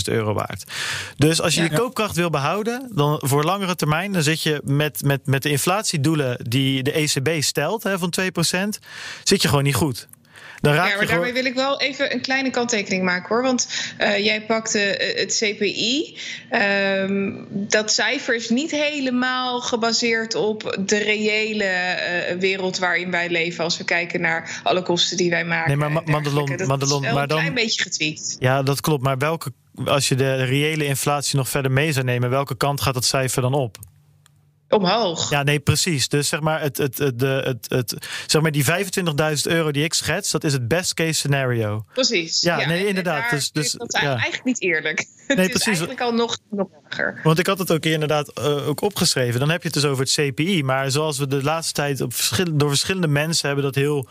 euro waard. Dus als je je koopkracht wil behouden, dan voor langere termijn, dan zit je met, met, met de inflatiedoelen die de ECB stelt hè, van 2%, zit je gewoon niet goed. Dan raak ja, maar daarmee wil ik wel even een kleine kanttekening maken hoor. Want uh, jij pakte uh, het CPI. Um, dat cijfer is niet helemaal gebaseerd op de reële uh, wereld waarin wij leven. Als we kijken naar alle kosten die wij maken. Nee, maar Madelon, dat Madelon, is maar dan, een klein beetje getweet. Ja, dat klopt. Maar welke, als je de reële inflatie nog verder mee zou nemen, welke kant gaat dat cijfer dan op? Omhoog. Ja, nee, precies. Dus zeg maar, het, het, het, het, het, zeg maar die 25.000 euro die ik schets, dat is het best case scenario. Precies. Ja, nee, inderdaad. Dus, dus, dat ja. eigenlijk niet eerlijk. [LAUGHS] Nee, het is precies. eigenlijk al nog, nog Want ik had het ook inderdaad uh, ook opgeschreven. Dan heb je het dus over het CPI. Maar zoals we de laatste tijd op verschillende, door verschillende mensen hebben dat heel,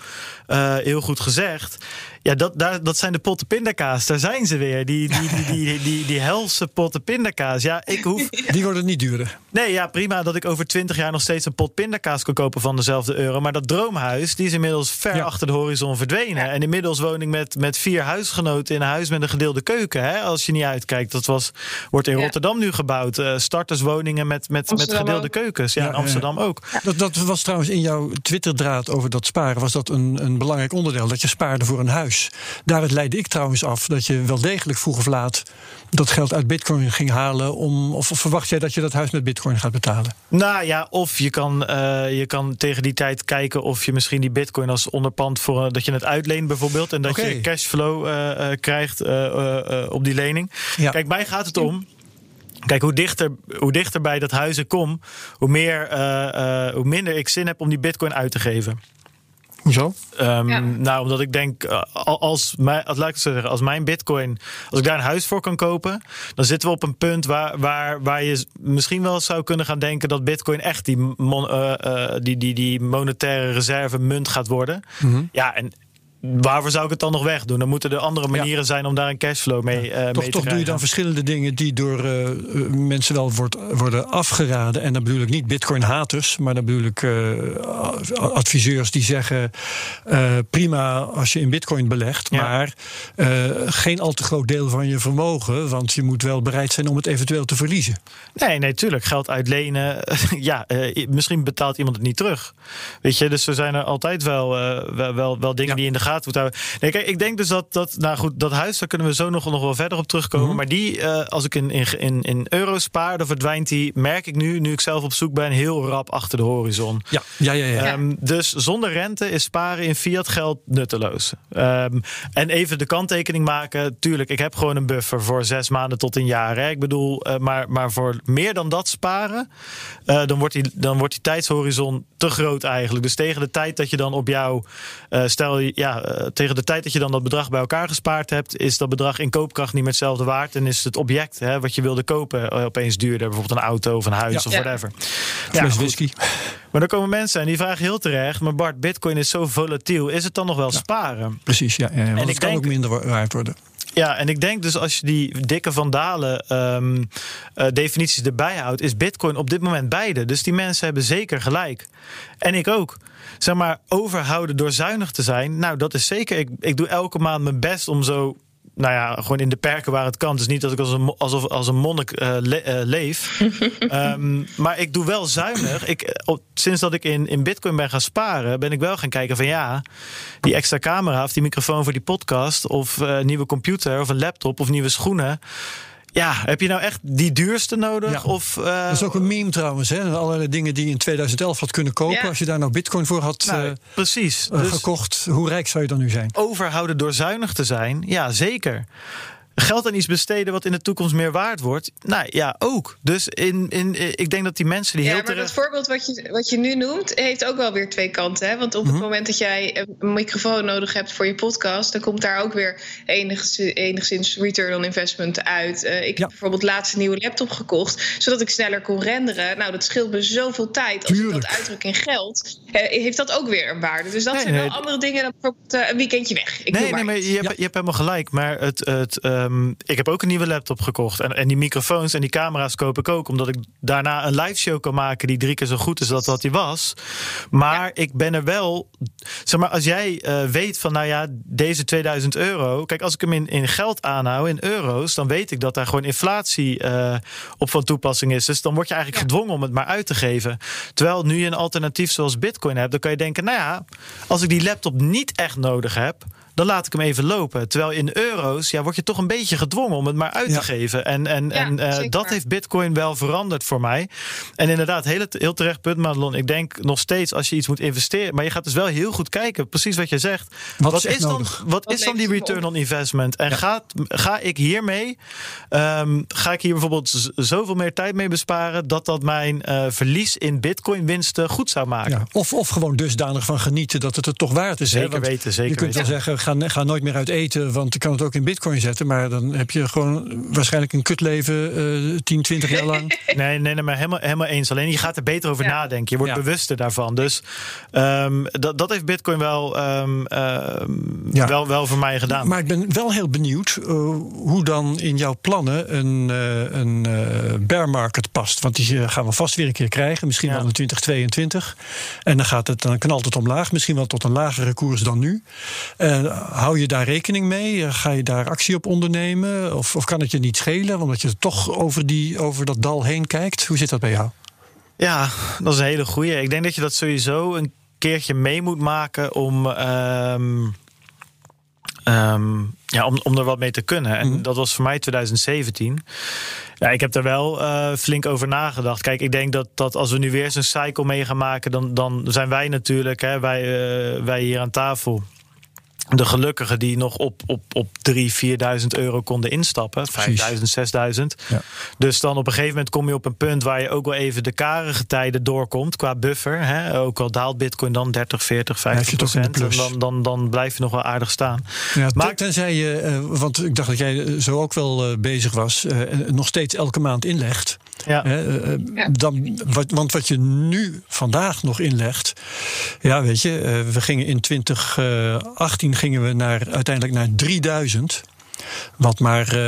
uh, heel goed gezegd. Ja, dat, daar, dat zijn de potten pindakaas. Daar zijn ze weer. Die, die, die, die, die, die, helse potten pindakaas. Ja, ik hoef... [LAUGHS] Die worden niet duurder. Nee, ja, prima dat ik over twintig jaar nog steeds een pot pindakaas kan kopen van dezelfde euro. Maar dat droomhuis, die is inmiddels ver ja. achter de horizon verdwenen. Ja. En inmiddels woon ik met, met vier huisgenoten in een huis met een gedeelde keuken. Hè, als je niet uitkijkt. Dat was, wordt in ja. Rotterdam nu gebouwd. Uh, starterswoningen met, met, met gedeelde ook. keukens. Ja, in Amsterdam ook. Dat, dat was trouwens in jouw Twitterdraad over dat sparen. Was dat een, een belangrijk onderdeel? Dat je spaarde voor een huis. Daaruit leidde ik trouwens af dat je wel degelijk vroeg of laat dat geld uit bitcoin ging halen. Om, of verwacht jij dat je dat huis met bitcoin gaat betalen? Nou ja, of je kan, uh, je kan tegen die tijd kijken of je misschien die bitcoin als onderpand voor uh, dat je het uitleent bijvoorbeeld. En dat okay. je cashflow uh, krijgt op die lening. Ja. Kijk, mij gaat het om. Kijk, hoe dichter, hoe dichter bij dat huis ik kom, hoe, meer, hoe minder ik zin heb om die bitcoin uit te geven. Hoezo? Um, ja. Nou, omdat ik denk, als, mijn, als, laat ik zeggen, als mijn bitcoin, als ik daar een huis voor kan kopen, dan zitten we op een punt waar, waar, waar je misschien wel zou kunnen gaan denken dat bitcoin echt die, mon, uh, uh, die, die, die monetaire reserve munt gaat worden. Mm -hmm. Ja, en waarvoor zou ik het dan nog wegdoen? Dan moeten er andere manieren ja. zijn om daar een cashflow mee, ja. uh, toch, mee te toch krijgen. doe je dan verschillende dingen die door uh, mensen wel wordt, worden afgeraden. En dan bedoel ik niet bitcoin-haters, maar dan bedoel ik uh, adviseurs die zeggen: prima als je in bitcoin belegt, ja. maar geen al te groot deel van je vermogen, want je moet wel bereid zijn om het eventueel te verliezen. Nee, nee, tuurlijk. Geld uitlenen. [LAUGHS] ja, misschien betaalt iemand het niet terug. Weet je, dus er zijn er altijd wel, wel, wel, wel dingen die in de gaten moet houden. Nee, kijk, ik denk dus dat, dat nou goed, dat huis, daar kunnen we zo nog, nog wel verder op terugkomen. Mm -hmm. Maar die, uh, als ik in, in, in euro's spaar, dan verdwijnt die, merk ik nu, nu ik zelf op zoek ben, heel rap achter de horizon. Ja, ja, ja. ja. Um, dus zonder rente is sparen in fiat geld nutteloos. Um, en even de kanttekening maken, tuurlijk, ik heb gewoon een buffer voor zes maanden tot een jaar. Hè. Ik bedoel, uh, maar, maar voor meer dan dat sparen, uh, dan, wordt die, dan wordt die tijdshorizon te groot eigenlijk. Dus tegen de tijd dat je dan op jouw, stel ja, uh, tegen de tijd dat je dan dat bedrag bij elkaar gespaard hebt, is dat bedrag in koopkracht niet meer hetzelfde waard. En is het object hè, wat je wilde kopen opeens duurder. Bijvoorbeeld een auto of een huis ja. of whatever. Ja, ja whisky. Maar dan komen mensen en die vragen heel terecht: maar Bart, Bitcoin is zo volatiel. Is het dan nog wel sparen? Precies, ja. en het kan denk, ook minder waard worden. Ja, en ik denk dus als je die dikke vandalen um, uh, definities erbij houdt, is Bitcoin op dit moment beide. Dus die mensen hebben zeker gelijk. En ik ook zeg maar, overhouden door zuinig te zijn. Nou, dat is zeker. Ik, ik doe elke maand mijn best om zo nou ja, gewoon in de perken waar het kan. Dus niet dat ik als een, alsof, als een monnik uh, le, uh, leef. um, [LAUGHS] maar ik doe wel zuinig. Ik, op, sinds dat ik in, in Bitcoin ben gaan sparen, ben ik wel gaan kijken van ja, die extra camera of die microfoon voor die podcast, of uh, nieuwe computer of een laptop of nieuwe schoenen. Ja, heb je nou echt die duurste nodig? Ja. Of, uh... Dat is ook een meme trouwens. Hè? Allerlei dingen die je in 2011 had kunnen kopen. Ja. Als je daar nou bitcoin voor had nou, uh, precies. Uh, dus gekocht. Hoe rijk zou je dan nu zijn? Overhouden door zuinig te zijn? Ja, zeker. Geld aan iets besteden wat in de toekomst meer waard wordt? Nou ja, ook. Dus in, in, ik denk dat die mensen die ja, heel maar terecht... dat voorbeeld wat je, wat je nu noemt, heeft ook wel weer twee kanten. Hè? Want op het Mhm. moment dat jij een microfoon nodig hebt voor je podcast, dan komt daar ook weer enigszins, enigszins return on investment uit. Eh, ik Ja. heb bijvoorbeeld laatst een nieuwe laptop gekocht, zodat ik sneller kon renderen. Nou, dat scheelt me zoveel tijd. Als ik Tuurlijk. dat uitdruk in geld, eh, heeft dat ook weer een waarde. Dus dat Nee, zijn nee, wel andere dingen dan bijvoorbeeld eh, een weekendje weg. Ik nee, nee, maar je hebt, je hebt helemaal gelijk. Maar het, het, ehm, ik heb ook een nieuwe laptop gekocht. En, en die microfoons en die camera's koop ik ook. Omdat ik daarna een live show kan maken die drie keer zo goed is als wat die was. Maar ik ben er wel. Zeg maar, als jij eh, weet van, nou ja, deze 2000 euro. Kijk, als ik hem in, in geld aanhoud, in euro's. dan weet ik dat daar gewoon inflatie eh, op van toepassing is. Dus dan word je eigenlijk Ja. gedwongen om het maar uit te geven. Terwijl nu je een alternatief zoals Bitcoin hebt, dan kan je denken, nou ja, als ik die laptop niet echt nodig heb. Dan laat ik hem even lopen. Terwijl in euro's ja, word je toch een beetje gedwongen om het maar uit Ja. te geven. En, en, Ja, en eh, dat heeft Bitcoin wel veranderd voor mij. En inderdaad, heel, heel terecht punt, Madelon. Ik denk nog steeds als je iets moet investeren. Maar je gaat dus wel heel goed kijken, precies wat je zegt. Wat is dan, wat Wat is dan die het return on investment? En gaat, ga ik hiermee, ehm, ga ik hier bijvoorbeeld zoveel meer tijd mee besparen dat dat mijn eh, verlies in Bitcoin winsten goed zou maken? Ja, of, of gewoon dusdanig van genieten dat het er toch waard is. Zeker weten, zeker Je kunt weten. wel zeggen, ga, ga nooit meer uit eten, want ik kan het ook in bitcoin zetten. Maar dan heb je gewoon waarschijnlijk een kutleven eh 10, 20 jaar lang. [LAUGHS] Nee, nee, nee, maar helemaal, helemaal eens. Alleen je gaat er beter over Ja. nadenken. Je wordt Ja. bewuster daarvan. Dus ehm, dat, dat heeft Bitcoin wel, ehm, ehm, Ja. wel, wel voor mij gedaan. Maar ik ben wel heel benieuwd eh, hoe dan in jouw plannen een, eh, een eh, bear market past. Want die gaan we vast weer een keer krijgen, misschien Ja. wel in 2022. En dan, gaat het, dan knalt het omlaag, misschien wel tot een lagere koers dan nu. En hou je daar rekening mee? Ga je daar actie op ondernemen? Of, of kan het je niet schelen, omdat je toch over, die, over dat dal heen kijkt? Hoe zit dat bij jou? Ja, dat is een hele goeie. Ik denk dat je dat sowieso een keertje mee moet maken om. ehm, ehm, ja, om, om er wat mee te kunnen. En Mhm. dat was voor mij 2017. Ja, ik heb er wel eh, flink over nagedacht. Kijk, ik denk dat, dat als we nu weer zo'n cycle mee gaan maken, dan, dan zijn wij natuurlijk, hè, wij, eh, wij hier aan tafel. De gelukkigen die nog op, op, op 3.000, 4.000 euro konden instappen. 5.000, 6.000. Ja. Dus dan op een gegeven moment kom je op een punt waar je ook wel even de karige tijden doorkomt qua buffer. Hè? Ook al daalt Bitcoin dan 30, 40, Ja, heb 50 je toch in de procent. plus. Dan, dan, dan blijf je nog wel aardig staan. Ja, Maar- tenzij je, eh, want ik dacht dat jij eh, zo ook wel eh, bezig was, nog steeds elke maand inlegt. Ja. Hè, eh, Ja. dan, wat, want wat je nu vandaag nog inlegt. Ja, weet je, eh, we gingen in 2018 gingen we naar, uiteindelijk naar 3000. Wat maar.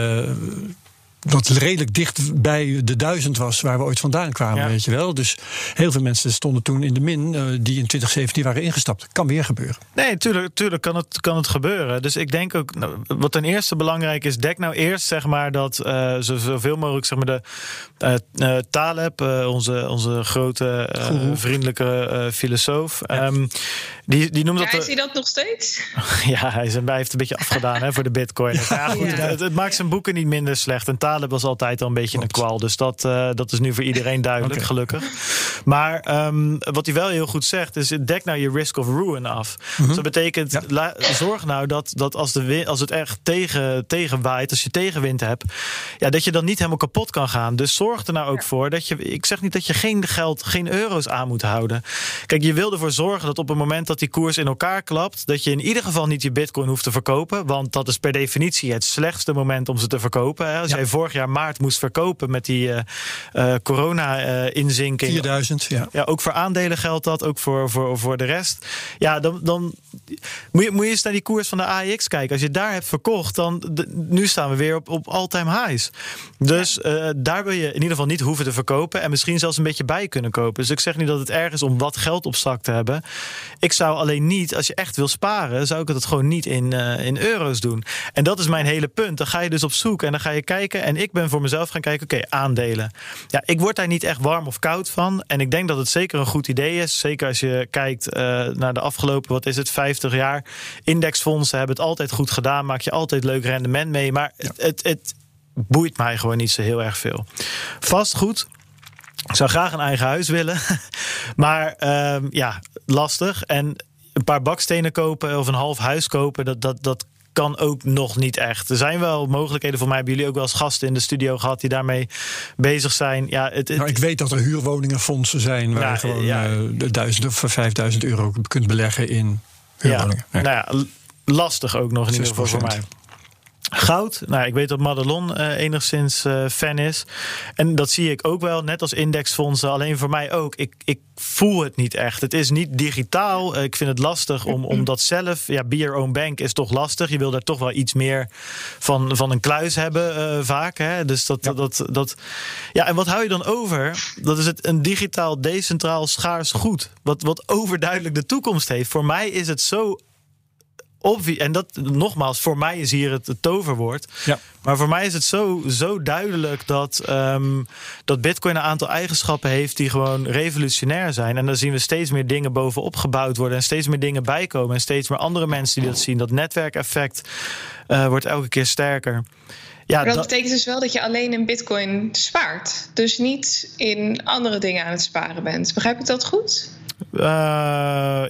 Wat redelijk dicht bij de duizend was waar we ooit vandaan kwamen, Ja. weet je wel. Dus heel veel mensen stonden toen in de min eh, die in 2017 waren ingestapt. Kan weer gebeuren. Nee, tuurlijk, tuurlijk kan, het, kan het gebeuren. Dus ik denk ook, nou, wat ten eerste belangrijk is, dek nou eerst zeg maar dat eh, zo- zoveel mogelijk zeg maar de eh eh, Taleb, eh, onze, onze grote eh, vriendelijke eh, filosoof, ehm, die, die noemt Ja, dat. is hij dat nog steeds? [LAUGHS] Ja, hij, is, hij heeft een beetje afgedaan hè, voor de bitcoin. [LAUGHS] Ja, goed, Ja. Het, het maakt zijn boeken niet minder slecht. En Taleb was altijd al een beetje Klopt. een kwal. Dus dat, eh, dat is nu voor iedereen duidelijk, gelukkig. Maar ehm, wat hij wel heel goed zegt, is dek nou je risk of ruin af. Dus dat betekent, Ja. la- zorg nou dat, dat als, de, win- als het echt tegen, tegenwaait, als je tegenwind hebt, ja, dat je dan niet helemaal kapot kan gaan. Dus zorg er nou ook voor dat je, ik zeg niet dat je geen geld, geen euro's aan moet houden. Kijk, je wil ervoor zorgen dat op het moment dat die koers in elkaar klapt, dat je in ieder geval niet je bitcoin hoeft te verkopen. Want dat is per definitie het slechtste moment om ze te verkopen. hè. Als Ja. jij vorig jaar maart moest verkopen met die eh, eh, corona-inzinking. 4000, ja. Ja, ook voor aandelen geldt dat, ook voor, voor, voor de rest. Ja, dan, dan moet, je, moet je eens naar die koers van de AEX kijken. Als je daar hebt verkocht, dan de- nu staan we weer op, op all-time highs. Dus eh, daar wil je in ieder geval niet hoeven te verkopen en misschien zelfs een beetje bij kunnen kopen. Dus ik zeg niet dat het erg is om wat geld op zak te hebben. Ik zou alleen niet, als je echt wil sparen, zou ik het gewoon niet in, eh, in euro's doen. En dat is mijn hele punt. Dan ga je dus op zoek en dan ga je kijken. En ik ben voor mezelf gaan kijken, oké, aandelen. Ja, ik word daar niet echt warm of koud van. En ik denk dat het zeker een goed idee is. Zeker als je kijkt eh, naar de afgelopen, wat is het, 50 jaar. Indexfondsen hebben het altijd goed gedaan. Maak je altijd leuk rendement mee. Maar het, het, het boeit mij gewoon niet zo heel erg veel. Vastgoed. Ik zou graag een eigen huis willen. [LAUGHS] Maar ehm, ja, lastig. En een paar bakstenen kopen of een half huis kopen, dat, dat, dat kan ook nog niet echt. Er zijn wel mogelijkheden voor mij. Hebben jullie ook wel als gasten in de studio gehad die daarmee bezig zijn? Ja, het, nou, ik weet dat er huurwoningenfondsen zijn waar je gewoon ja, uh, duizend of vijfduizend euro kunt beleggen in huurwoningen. Ja, Nou ja, lastig ook nog in ieder geval voor mij. Goud. Nou, ik weet dat Madelon uh, enigszins uh, fan is. En dat zie ik ook wel, net als indexfondsen. Alleen voor mij ook. Ik, ik voel het niet echt. Het is niet digitaal. Uh, ik vind het lastig om, om dat zelf. Ja, be your own bank is toch lastig. Je wil daar toch wel iets meer van, van een kluis hebben, vaak. Hè? Dus dat, ja. Dat, dat. Ja, en wat hou je dan over? Dat is het een digitaal, decentraal, schaars goed. Wat, wat overduidelijk de toekomst heeft. Voor mij is het zo en dat nogmaals, voor mij is hier het, het toverwoord. Ja. Maar voor mij is het zo, zo duidelijk dat, um, dat Bitcoin een aantal eigenschappen heeft die gewoon revolutionair zijn. En dan zien we steeds meer dingen bovenop gebouwd worden en steeds meer dingen bijkomen. En steeds meer andere mensen die dat zien. Dat netwerkeffect uh, wordt elke keer sterker. Ja, maar dat, dat, betekent dus wel dat je alleen in Bitcoin spaart. Dus niet in andere dingen aan het sparen bent. Begrijp ik dat goed? Uh,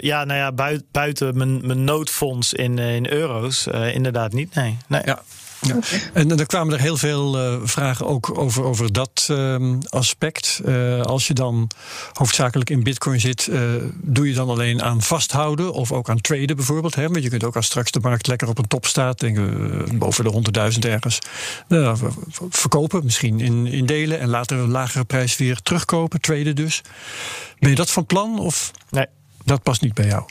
ja, nou ja, buiten, buiten mijn, mijn noodfonds in, in euro's uh, inderdaad niet. Nee. nee. Ja. Ja. En er kwamen er heel veel uh, vragen ook over, over dat uh, aspect. Uh, als je dan hoofdzakelijk in bitcoin zit, doe je dan alleen aan vasthouden of ook aan traden bijvoorbeeld? Hè? Want je kunt ook als straks de markt lekker op een top staat, denken boven de 100.000 ergens, verkopen misschien in, in delen en later een lagere prijs weer terugkopen, traden dus. Ben je dat van plan of nee. dat past niet bij jou?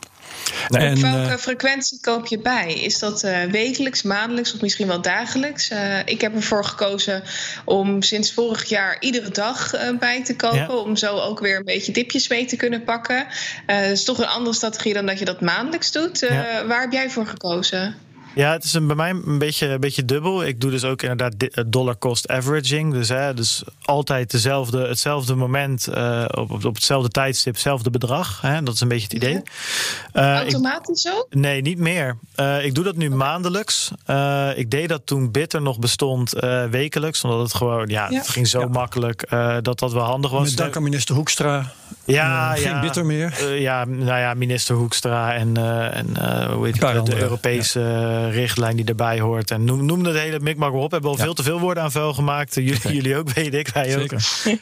En, welke uh, frequentie koop je bij? Is dat uh, wekelijks, maandelijks of misschien wel dagelijks? Uh, ik heb ervoor gekozen om sinds vorig jaar iedere dag bij te kopen. Ja. Om zo ook weer een beetje dipjes mee te kunnen pakken. dat is toch een andere strategie dan dat je dat maandelijks doet. Ja. Waar heb jij voor gekozen? Ja, het is een, bij mij een beetje, een beetje dubbel. Ik doe dus ook inderdaad dollar cost averaging. Dus, hè, dus altijd dezelfde, hetzelfde moment uh, op, op hetzelfde tijdstip, hetzelfde bedrag. Hè, dat is een beetje het idee. Uh, Automatisch ik, zo? Nee, niet meer. Uh, ik doe dat nu okay. maandelijks. ik deed dat toen Bitter nog bestond wekelijks. Omdat het gewoon, ja, ja. het ging zo ja. makkelijk dat dat wel handig was. Met dank aan minister Hoekstra. Ja, geen ja, Bitter meer. ja, nou ja, minister Hoekstra en, en hoe heet het, de Europese richtlijn die erbij hoort. En noem, noem het hele mikmak op. We hebben al ja. veel te veel woorden aan vuil gemaakt. Jullie, [LAUGHS] okay. jullie ook, weet ik. Wij ook.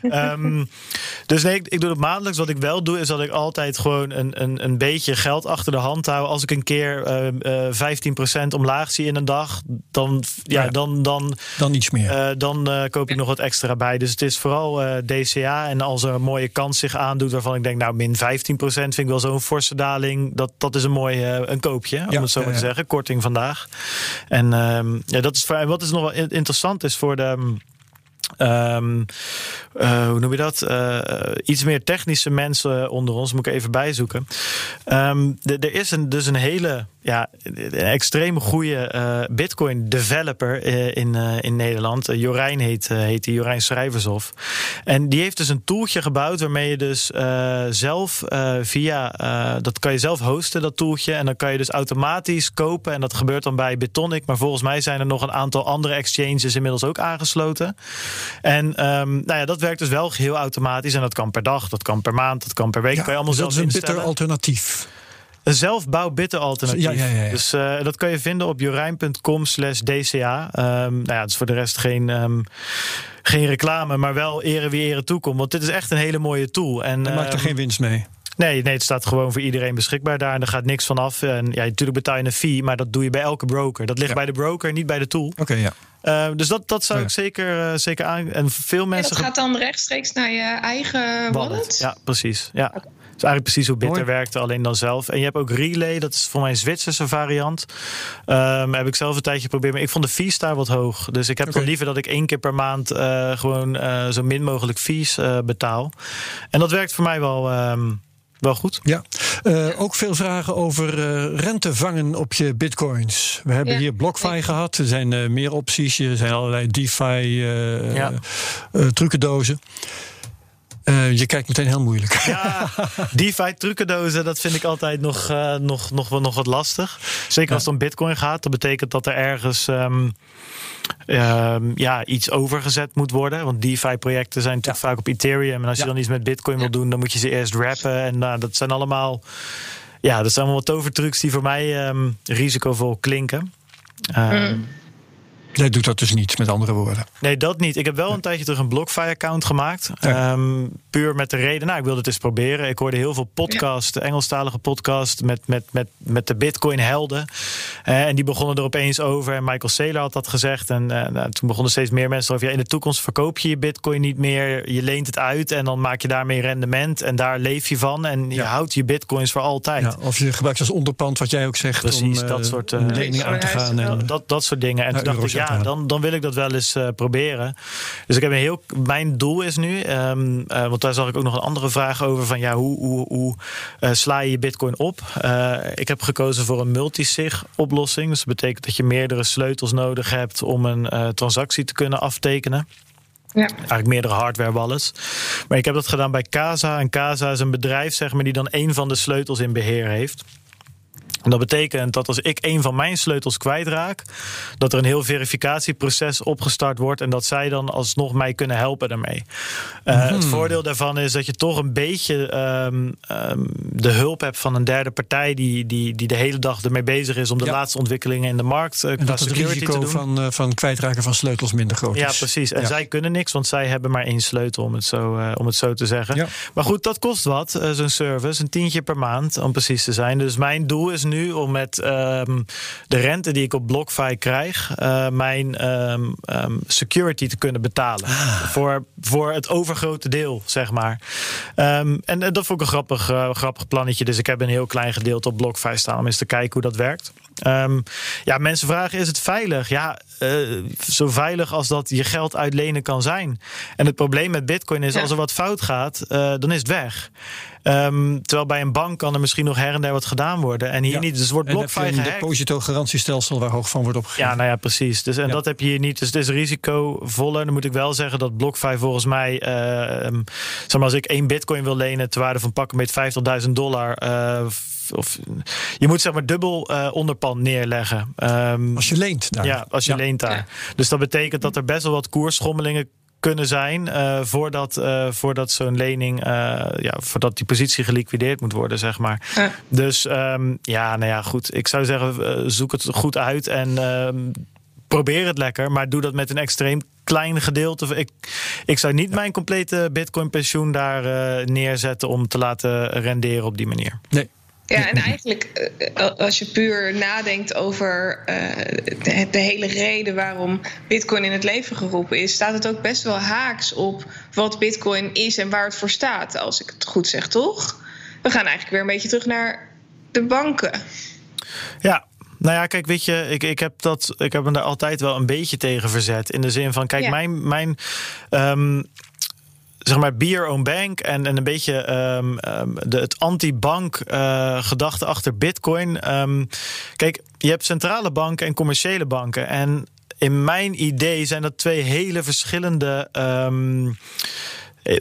um, [LAUGHS] dus nee, ik, ik, doe het maandelijks. Wat ik wel doe, is dat ik altijd gewoon een, een, een beetje geld achter de hand hou. Als ik een keer uh, uh, 15% omlaag zie in een dag, dan, ja, ja. dan, dan, dan iets meer. Uh, dan uh, koop ik nog wat extra bij. Dus het is vooral uh, DCA. En als er een mooie kans zich aandoet, waarvan ik denk, nou, min 15% vind ik wel zo'n forse daling. Dat, dat is een mooi een koopje, om ja, het zo maar te zeggen. Korting vandaag. En um, ja, dat is voor, wat is nog wel interessant is voor de. Um, uh, hoe noem je dat? Uh, iets meer technische mensen onder ons, moet ik even bijzoeken. Um, er is een, dus een hele ja, een extreem goede uh, Bitcoin developer in, in Nederland. Jorijn heet, heet die, Jorijn Schrijvershof. En die heeft dus een tooltje gebouwd waarmee je dus zelf via, dat kan je zelf hosten, dat tooltje. En dan kan je dus automatisch kopen. En dat gebeurt dan bij Bitonic. Maar volgens mij zijn er nog een aantal andere exchanges inmiddels ook aangesloten. En um, nou ja, dat werkt dus wel heel automatisch. En dat kan per dag, dat kan per maand, dat kan per week. Ja, kan je allemaal dus dat zelf is een instellen. bitter alternatief. Een zelfbouw bitter alternatief. Ja, ja, ja, ja. Dus uh, dat kan je vinden op jorijn.com slash dca. Um, nou ja, het is voor de rest geen... Um, geen reclame, maar wel ere wie ere toekomt. Want dit is echt een hele mooie tool. En, Je maakt er geen winst mee. Nee, nee, het staat gewoon voor iedereen beschikbaar daar. En er gaat niks van af. En ja, natuurlijk betaal je een fee, maar dat doe je bij elke broker. Dat ligt ja. bij de broker, niet bij de tool. Oké, okay, ja. Uh, dus dat, dat zou ja. ik zeker, uh, zeker aan. En veel mensen. En dat gaat dan rechtstreeks naar je eigen wallet? wallet. Ja, precies. Ja. Okay. Is eigenlijk precies hoe Bitter werkte, alleen dan zelf. En je hebt ook Relay, dat is voor mij een Zwitserse variant. Um, heb ik zelf een tijdje geprobeerd, maar ik vond de fees daar wat hoog. Dus ik heb okay. dan liever dat ik één keer per maand uh, gewoon zo min mogelijk fees betaal. En dat werkt voor mij wel. Um, wel goed. Ja, uh, ook veel vragen over uh, rente vangen op je bitcoins. We hebben ja. hier BlockFi ja. gehad. Er zijn uh, meer opties. Er zijn allerlei DeFi ja. trucendozen. Uh, je kijkt meteen heel moeilijk. Ja, [LAUGHS] DeFi trucendozen, dat vind ik altijd nog, uh, nog, nog, nog wat lastig. Zeker ja. als het om bitcoin gaat. Dat betekent dat er ergens um, um, ja, iets overgezet moet worden. Want DeFi-projecten zijn natuurlijk ja. vaak op Ethereum. En als je dan iets met bitcoin wil doen, dan moet je ze eerst rappen. En uh, dat zijn allemaal... Ja, dat zijn allemaal tovertrucs die voor mij um, risicovol klinken. Mm. Jij doet dat dus niet, met andere woorden. Nee, dat niet. Ik heb wel een tijdje terug een BlockFi-account gemaakt. Ehm, puur met de reden, nou, ik wilde het eens proberen. Ik hoorde heel veel podcasts, ja. Engelstalige podcast met, met, met, met de Bitcoin-helden. Uh, en die begonnen er opeens over. En Michael Saylor had dat gezegd. En uh, nou, toen begonnen steeds meer mensen over. Ja, in de toekomst verkoop je je Bitcoin niet meer. Je leent het uit en dan maak je daarmee rendement. En daar leef je van. En je houdt je Bitcoins voor altijd. Ja, of je gebruikt als onderpand, wat jij ook zegt. Precies, om, dat uh, soort leningen aan te gaan. En, dat, dat soort dingen. En toen dacht ik, ja, dan, dan wil ik dat wel eens uh, proberen. Dus ik heb een heel. Mijn doel is nu, um, uh, want daar zag ik ook nog een andere vraag over: van ja, hoe, hoe, hoe uh, sla je je Bitcoin op? ik heb gekozen voor een multisig oplossing. Dus dat betekent dat je meerdere sleutels nodig hebt om een transactie te kunnen aftekenen. Ja. Eigenlijk meerdere hardware wallets. Maar ik heb dat gedaan bij Casa. En Casa is een bedrijf zeg maar, die dan een van de sleutels in beheer heeft. En dat betekent dat als ik een van mijn sleutels kwijtraak, dat er een heel verificatieproces opgestart wordt en dat zij dan alsnog mij kunnen helpen daarmee. Uh, Het voordeel daarvan is dat je toch een beetje um, um, de hulp hebt van een derde partij die, die, die de hele dag ermee bezig is om de ja. laatste ontwikkelingen in de markt uh, en dat het risico van, uh, van kwijtraken van sleutels minder groot is. Ja, precies. En ja. zij kunnen niks, want zij hebben maar één sleutel, om het zo, om het zo te zeggen. Ja. Maar goed, dat kost wat, zo'n service. Een tientje per maand, om precies te zijn. Dus mijn doel is nu nu om met um, de rente die ik op BlockFi krijg, uh, mijn um, um, security te kunnen betalen. Ah. Voor, voor het overgrote deel, zeg maar. en uh, dat vond ik een grappig, uh, grappig plannetje. Dus ik heb een heel klein gedeelte op BlockFi staan om eens te kijken hoe dat werkt. Ja, mensen vragen: is het veilig? Ja, zo veilig als dat je geld uitlenen kan zijn. En het probleem met Bitcoin is: ja. als er wat fout gaat, dan is het weg. Um, terwijl bij een bank kan er misschien nog her en der wat gedaan worden. En hier ja. niet. Dus het wordt BlockFi een depositogarantiestelsel waar hoog van wordt opgegeven. Ja, nou ja, precies. Dus, en ja. dat heb je hier niet. Dus het is risicovoller. Dan moet ik wel zeggen dat BlockFi volgens mij... Uh, zeg maar als ik één bitcoin wil lenen... te waarde van pakken met 50.000 dollar... Uh, of, je moet zeg maar dubbel uh, onderpand neerleggen. Um, als je leent daar. Ja, als je ja. leent daar. Dus dat betekent dat er best wel wat koersschommelingen kunnen zijn uh, voordat, uh, voordat zo'n lening, uh, ja, voordat die positie geliquideerd moet worden, zeg maar. Ja. Dus um, ja, nou ja, goed. Ik zou zeggen, zoek het goed uit en um, probeer het lekker, maar doe dat met een extreem klein gedeelte. Ik, ik zou niet mijn complete Bitcoin pensioen daar neerzetten om te laten renderen op die manier. Nee. Ja, en eigenlijk als je puur nadenkt over uh, de, hele reden waarom Bitcoin in het leven geroepen is, staat het ook best wel haaks op wat Bitcoin is en waar het voor staat, als ik het goed zeg, toch? We gaan eigenlijk weer een beetje terug naar de banken. Ja, nou ja, kijk, weet je, ik, ik, heb dat, ik heb me daar altijd wel een beetje tegen verzet. In de zin van, kijk, ja. mijn. mijn um, zeg maar be your own bank en, en een beetje um, um, de, het anti-bank uh, gedachte achter Bitcoin. Um, kijk, je hebt centrale banken en commerciële banken. En in mijn idee zijn dat twee hele verschillende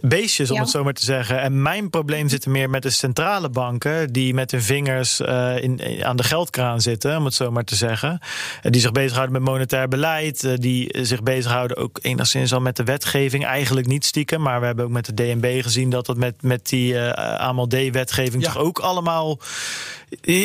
beestjes, om ja. het zo maar te zeggen. En mijn probleem zit er meer met de centrale banken, die met hun vingers uh, in, aan de geldkraan zitten, om het zo maar te zeggen. Die zich bezighouden met monetair beleid, die zich bezighouden ook enigszins al met de wetgeving. Eigenlijk niet stiekem, maar we hebben ook met de DNB gezien dat dat met, met die uh, AMLD-wetgeving ja. toch ook allemaal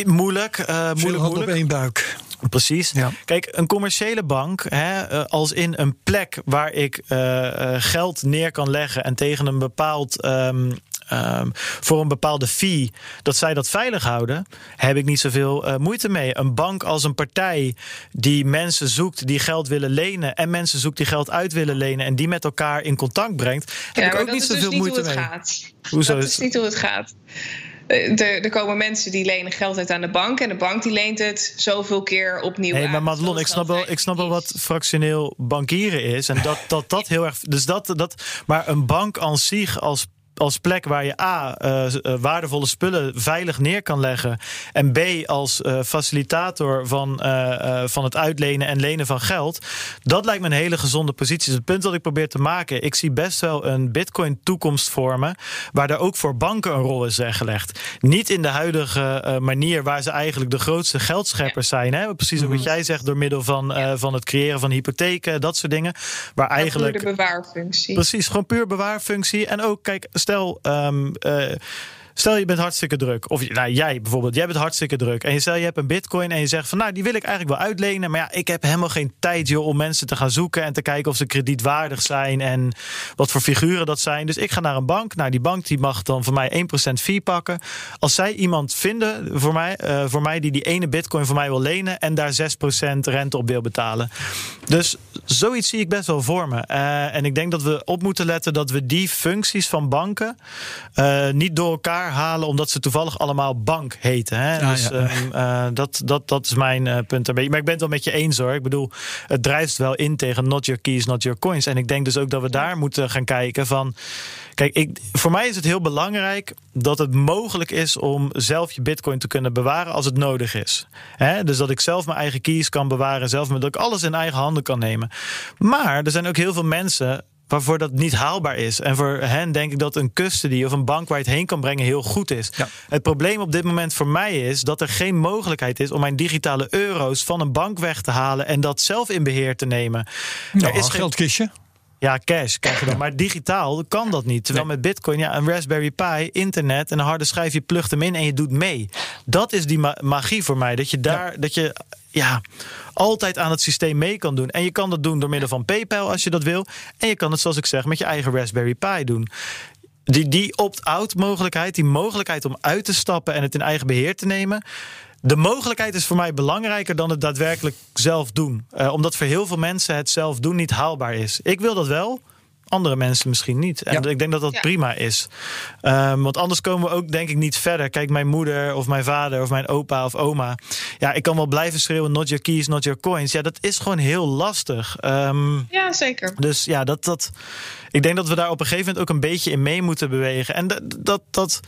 moeilijk. Uh, moeilijk, moeilijk. op één buik. Precies. Ja. Kijk, een commerciële bank, hè, als in een plek waar ik uh, geld neer kan leggen en tegen een bepaald. Um, um, voor een bepaalde fee, dat zij dat veilig houden, heb ik niet zoveel uh, moeite mee. Een bank als een partij die mensen zoekt die geld willen lenen en mensen zoekt die geld uit willen lenen en die met elkaar in contact brengt, heb ja, ik ook niet zoveel dus moeite niet mee. Gaat. Hoezo dat is niet hoe het gaat. Er, er, komen mensen die lenen geld uit aan de bank. En de bank die leent het zoveel keer opnieuw hey, maar Madelon, ik snap, wel, ik snap wel wat fractioneel bankieren is. En dat dat, dat [LAUGHS] heel erg... Dus dat, dat, maar een bank aan zich als als plek waar je A, uh, waardevolle spullen veilig neer kan leggen. En B, als uh, facilitator van, van het uitlenen en lenen van geld. Dat lijkt me een hele gezonde positie. Het punt dat ik probeer te maken. Ik zie best wel een Bitcoin-toekomst vormen. Waar er ook voor banken een rol is weggelegd. Niet in de huidige manier waar ze eigenlijk de grootste geldscheppers zijn. Hè? Precies wat jij zegt, door middel van, van het creëren van hypotheken, dat soort dingen. Waar eigenlijk. Puur de bewaarfunctie. Precies, gewoon puur bewaarfunctie. En ook, kijk, stel, um, Stel je bent hartstikke druk. Of nou, jij bijvoorbeeld, jij bent hartstikke druk. En je stel je hebt een bitcoin en je zegt van nou, die wil ik eigenlijk wel uitlenen. Maar ja, ik heb helemaal geen tijd joh, om mensen te gaan zoeken en te kijken of ze kredietwaardig zijn en wat voor figuren dat zijn. Dus ik ga naar een bank. Nou, die bank die mag dan voor mij 1% fee pakken. Als zij iemand vinden voor mij, uh, voor mij die die ene bitcoin voor mij wil lenen en daar 6% rente op wil betalen. Dus zoiets zie ik best wel voor me. Uh, en ik denk dat we op moeten letten dat we die functies van banken uh, niet door elkaar halen omdat ze toevallig allemaal bank heten. Hè? Ah, dus ja. um, dat, dat, dat is mijn punt. Maar ik ben het wel met je eens hoor. Ik bedoel, het drijft wel in tegen not your keys, not your coins. En ik denk dus ook dat we daar moeten gaan kijken van. Kijk, ik, voor mij is het heel belangrijk dat het mogelijk is om zelf je bitcoin te kunnen bewaren als het nodig is. Dus dat ik zelf mijn eigen keys kan bewaren, zelf dat ik alles in eigen handen kan nemen. Maar er zijn ook heel veel mensen waarvoor dat niet haalbaar is. En voor hen denk ik dat een custody of een bank waar je het heen kan brengen heel goed is. Ja. Het probleem op dit moment voor mij is dat er geen mogelijkheid is om mijn digitale euro's van een bank weg te halen en dat zelf in beheer te nemen. Nou, er is een geen geldkistje. Ja, cash krijg je dan. Maar digitaal kan dat niet. Terwijl met Bitcoin, ja, een Raspberry Pi, internet en een harde schijf, je plugt hem in en je doet mee. Dat is die ma- magie voor mij. Dat je daar, dat je ja, altijd aan het systeem mee kan doen. En je kan dat doen door middel van PayPal als je dat wil. En je kan het, zoals ik zeg, met je eigen Raspberry Pi doen. Die, die opt-out mogelijkheid, die mogelijkheid om uit te stappen en het in eigen beheer te nemen. De mogelijkheid is voor mij belangrijker dan het daadwerkelijk zelf doen. Uh, omdat voor heel veel mensen het zelf doen niet haalbaar is. Ik wil dat wel. Andere mensen misschien niet. En Ja. ik denk dat dat Ja. prima is. Um, want anders komen we ook denk ik niet verder. Kijk, mijn moeder of mijn vader of mijn opa of oma. Ja, ik kan wel blijven schreeuwen: not your keys, not your coins. Ja, dat is gewoon heel lastig. Um, Ja, zeker. dus ja, dat, dat, ik denk dat we daar op een gegeven moment ook een beetje in mee moeten bewegen. En dat, dat, dat,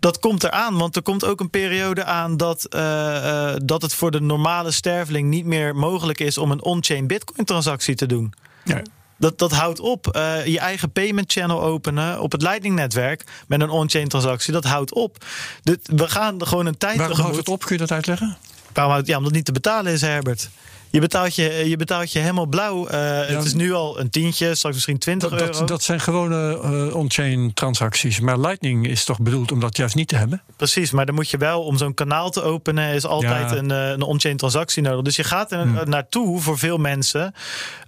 dat komt eraan, want er komt ook een periode aan dat, uh, uh, dat het voor de normale sterveling niet meer mogelijk is om een on-chain Bitcoin-transactie te doen. Ja. Dat, dat houdt op. Uh, je eigen payment channel openen op het Lightning-netwerk met een on-chain transactie, dat houdt op. Dit, we gaan gewoon een tijd. Waarom houdt het op? Kun je dat uitleggen? Waarom houdt, ja, omdat het niet te betalen is, Herbert. Je betaalt je, je, betaalt je helemaal blauw. Uh, ja. Het is nu al een tientje, straks misschien 20 dat, euro. Dat, dat zijn gewone uh, on-chain transacties. Maar Lightning is toch bedoeld om dat juist niet te hebben? Precies, maar dan moet je wel, om zo'n kanaal te openen, is altijd ja. een, een on-chain transactie nodig. Dus je gaat er hmm. naartoe voor veel mensen.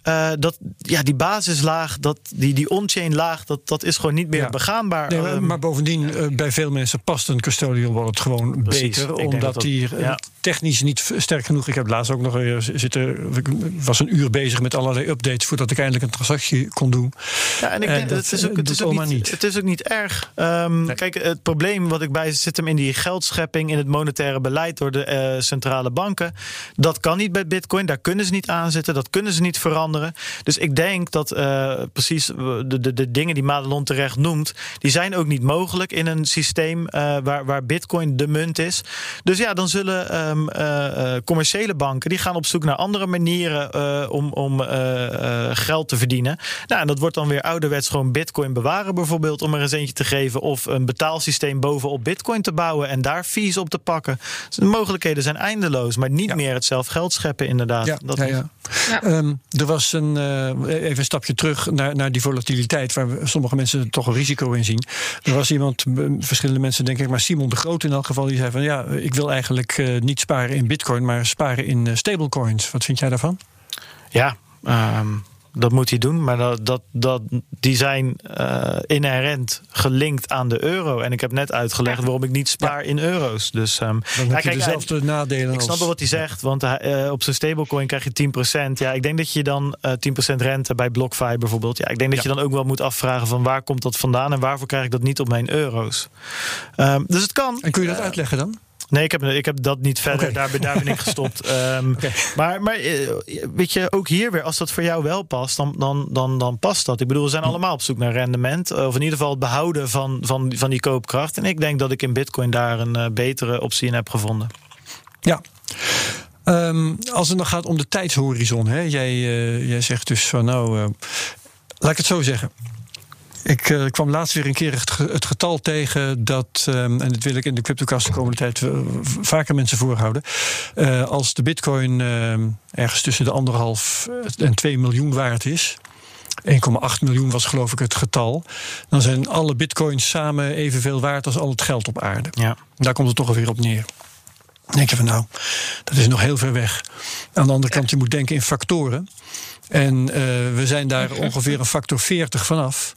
Uh, dat, ja, die basislaag, dat, die, die on-chain laag, dat, dat is gewoon niet meer ja. begaanbaar. Nee, maar, maar bovendien, bij veel mensen past een custodial wallet gewoon Precies. beter. Omdat dat die technisch niet sterk genoeg. Ik heb laatst ook nog zitten, was een uur bezig met allerlei updates voordat ik eindelijk een transactie kon doen. Ja, en ik denk dat het is ook, het is ook niet, niet. Het is ook niet erg. Um, nee. Kijk, het probleem wat ik bij zit hem in die geldschepping, in het monetaire beleid door de uh, centrale banken. Dat kan niet bij Bitcoin. Daar kunnen ze niet aan zitten. Dat kunnen ze niet veranderen. Dus ik denk dat uh, precies de, de, de dingen die Madelon terecht noemt, die zijn ook niet mogelijk in een systeem uh, waar, waar Bitcoin de munt is. Dus ja, dan zullen um, uh, commerciële banken die gaan op zoek naar andere manieren uh, om, om geld te verdienen. Nou, en dat wordt dan weer ouderwets gewoon Bitcoin bewaren, bijvoorbeeld, om er eens eentje te geven. Of een betaalsysteem bovenop Bitcoin te bouwen en daar fees op te pakken. Dus de mogelijkheden zijn eindeloos, maar niet ja. meer het zelf geld scheppen, inderdaad. Ja, dat ja, ja. ja. Um, er was een, uh, even een stapje terug naar, naar die volatiliteit, waar sommige mensen toch een risico in zien. Er was iemand, verschillende mensen, denk ik, maar Simon de Groot in elk geval, die zei van ja, ik wil eigenlijk uh, niet sparen in Bitcoin, maar sparen in uh, Wat vind jij daarvan? Ja, um, dat moet hij doen, maar dat, dat, dat, die zijn uh, inherent gelinkt aan de euro. En ik heb net uitgelegd waarom ik niet spaar ja. in euro's. Dus, um, Dan heb ja, je dezelfde hij, nadelen. Ik snap wel wat hij zegt, want uh, op zijn stablecoin krijg je 10%. Ja, ik denk dat je dan uh, 10% rente bij BlockFi bijvoorbeeld. Ja, ik denk dat ja. je dan ook wel moet afvragen van waar komt dat vandaan en waarvoor krijg ik dat niet op mijn euro's. Um, dus het kan. En kun je dat uitleggen dan? Nee, ik heb, ik heb dat niet verder. Okay. Daar, daar, ben ik gestopt. [LAUGHS] Um, okay. Maar, maar weet je, ook hier weer, als dat voor jou wel past, dan, dan, dan, dan past dat. Ik bedoel, we zijn allemaal op zoek naar rendement. Of in ieder geval het behouden van, van, van die koopkracht. En ik denk dat ik in Bitcoin daar een uh, betere optie in heb gevonden. Ja. Um, als het dan gaat om de tijdshorizon, hè? Jij, uh, jij zegt dus van nou, uh, laat ik het zo zeggen. Ik uh, kwam laatst weer een keer het, het getal tegen dat, um, en dat wil ik in de CryptoCast de komende tijd uh, vaker mensen voorhouden. Uh, als de Bitcoin ergens tussen de anderhalf en twee miljoen waard is. 1,8 miljoen was geloof ik het getal. Dan zijn alle bitcoins samen evenveel waard als al het geld op aarde. Ja. Daar komt het toch alweer op neer. Dan denk je van nou, dat is nog heel ver weg. Aan de andere kant, je moet denken in factoren. En uh, we zijn daar [LAUGHS] ongeveer een factor 40 vanaf.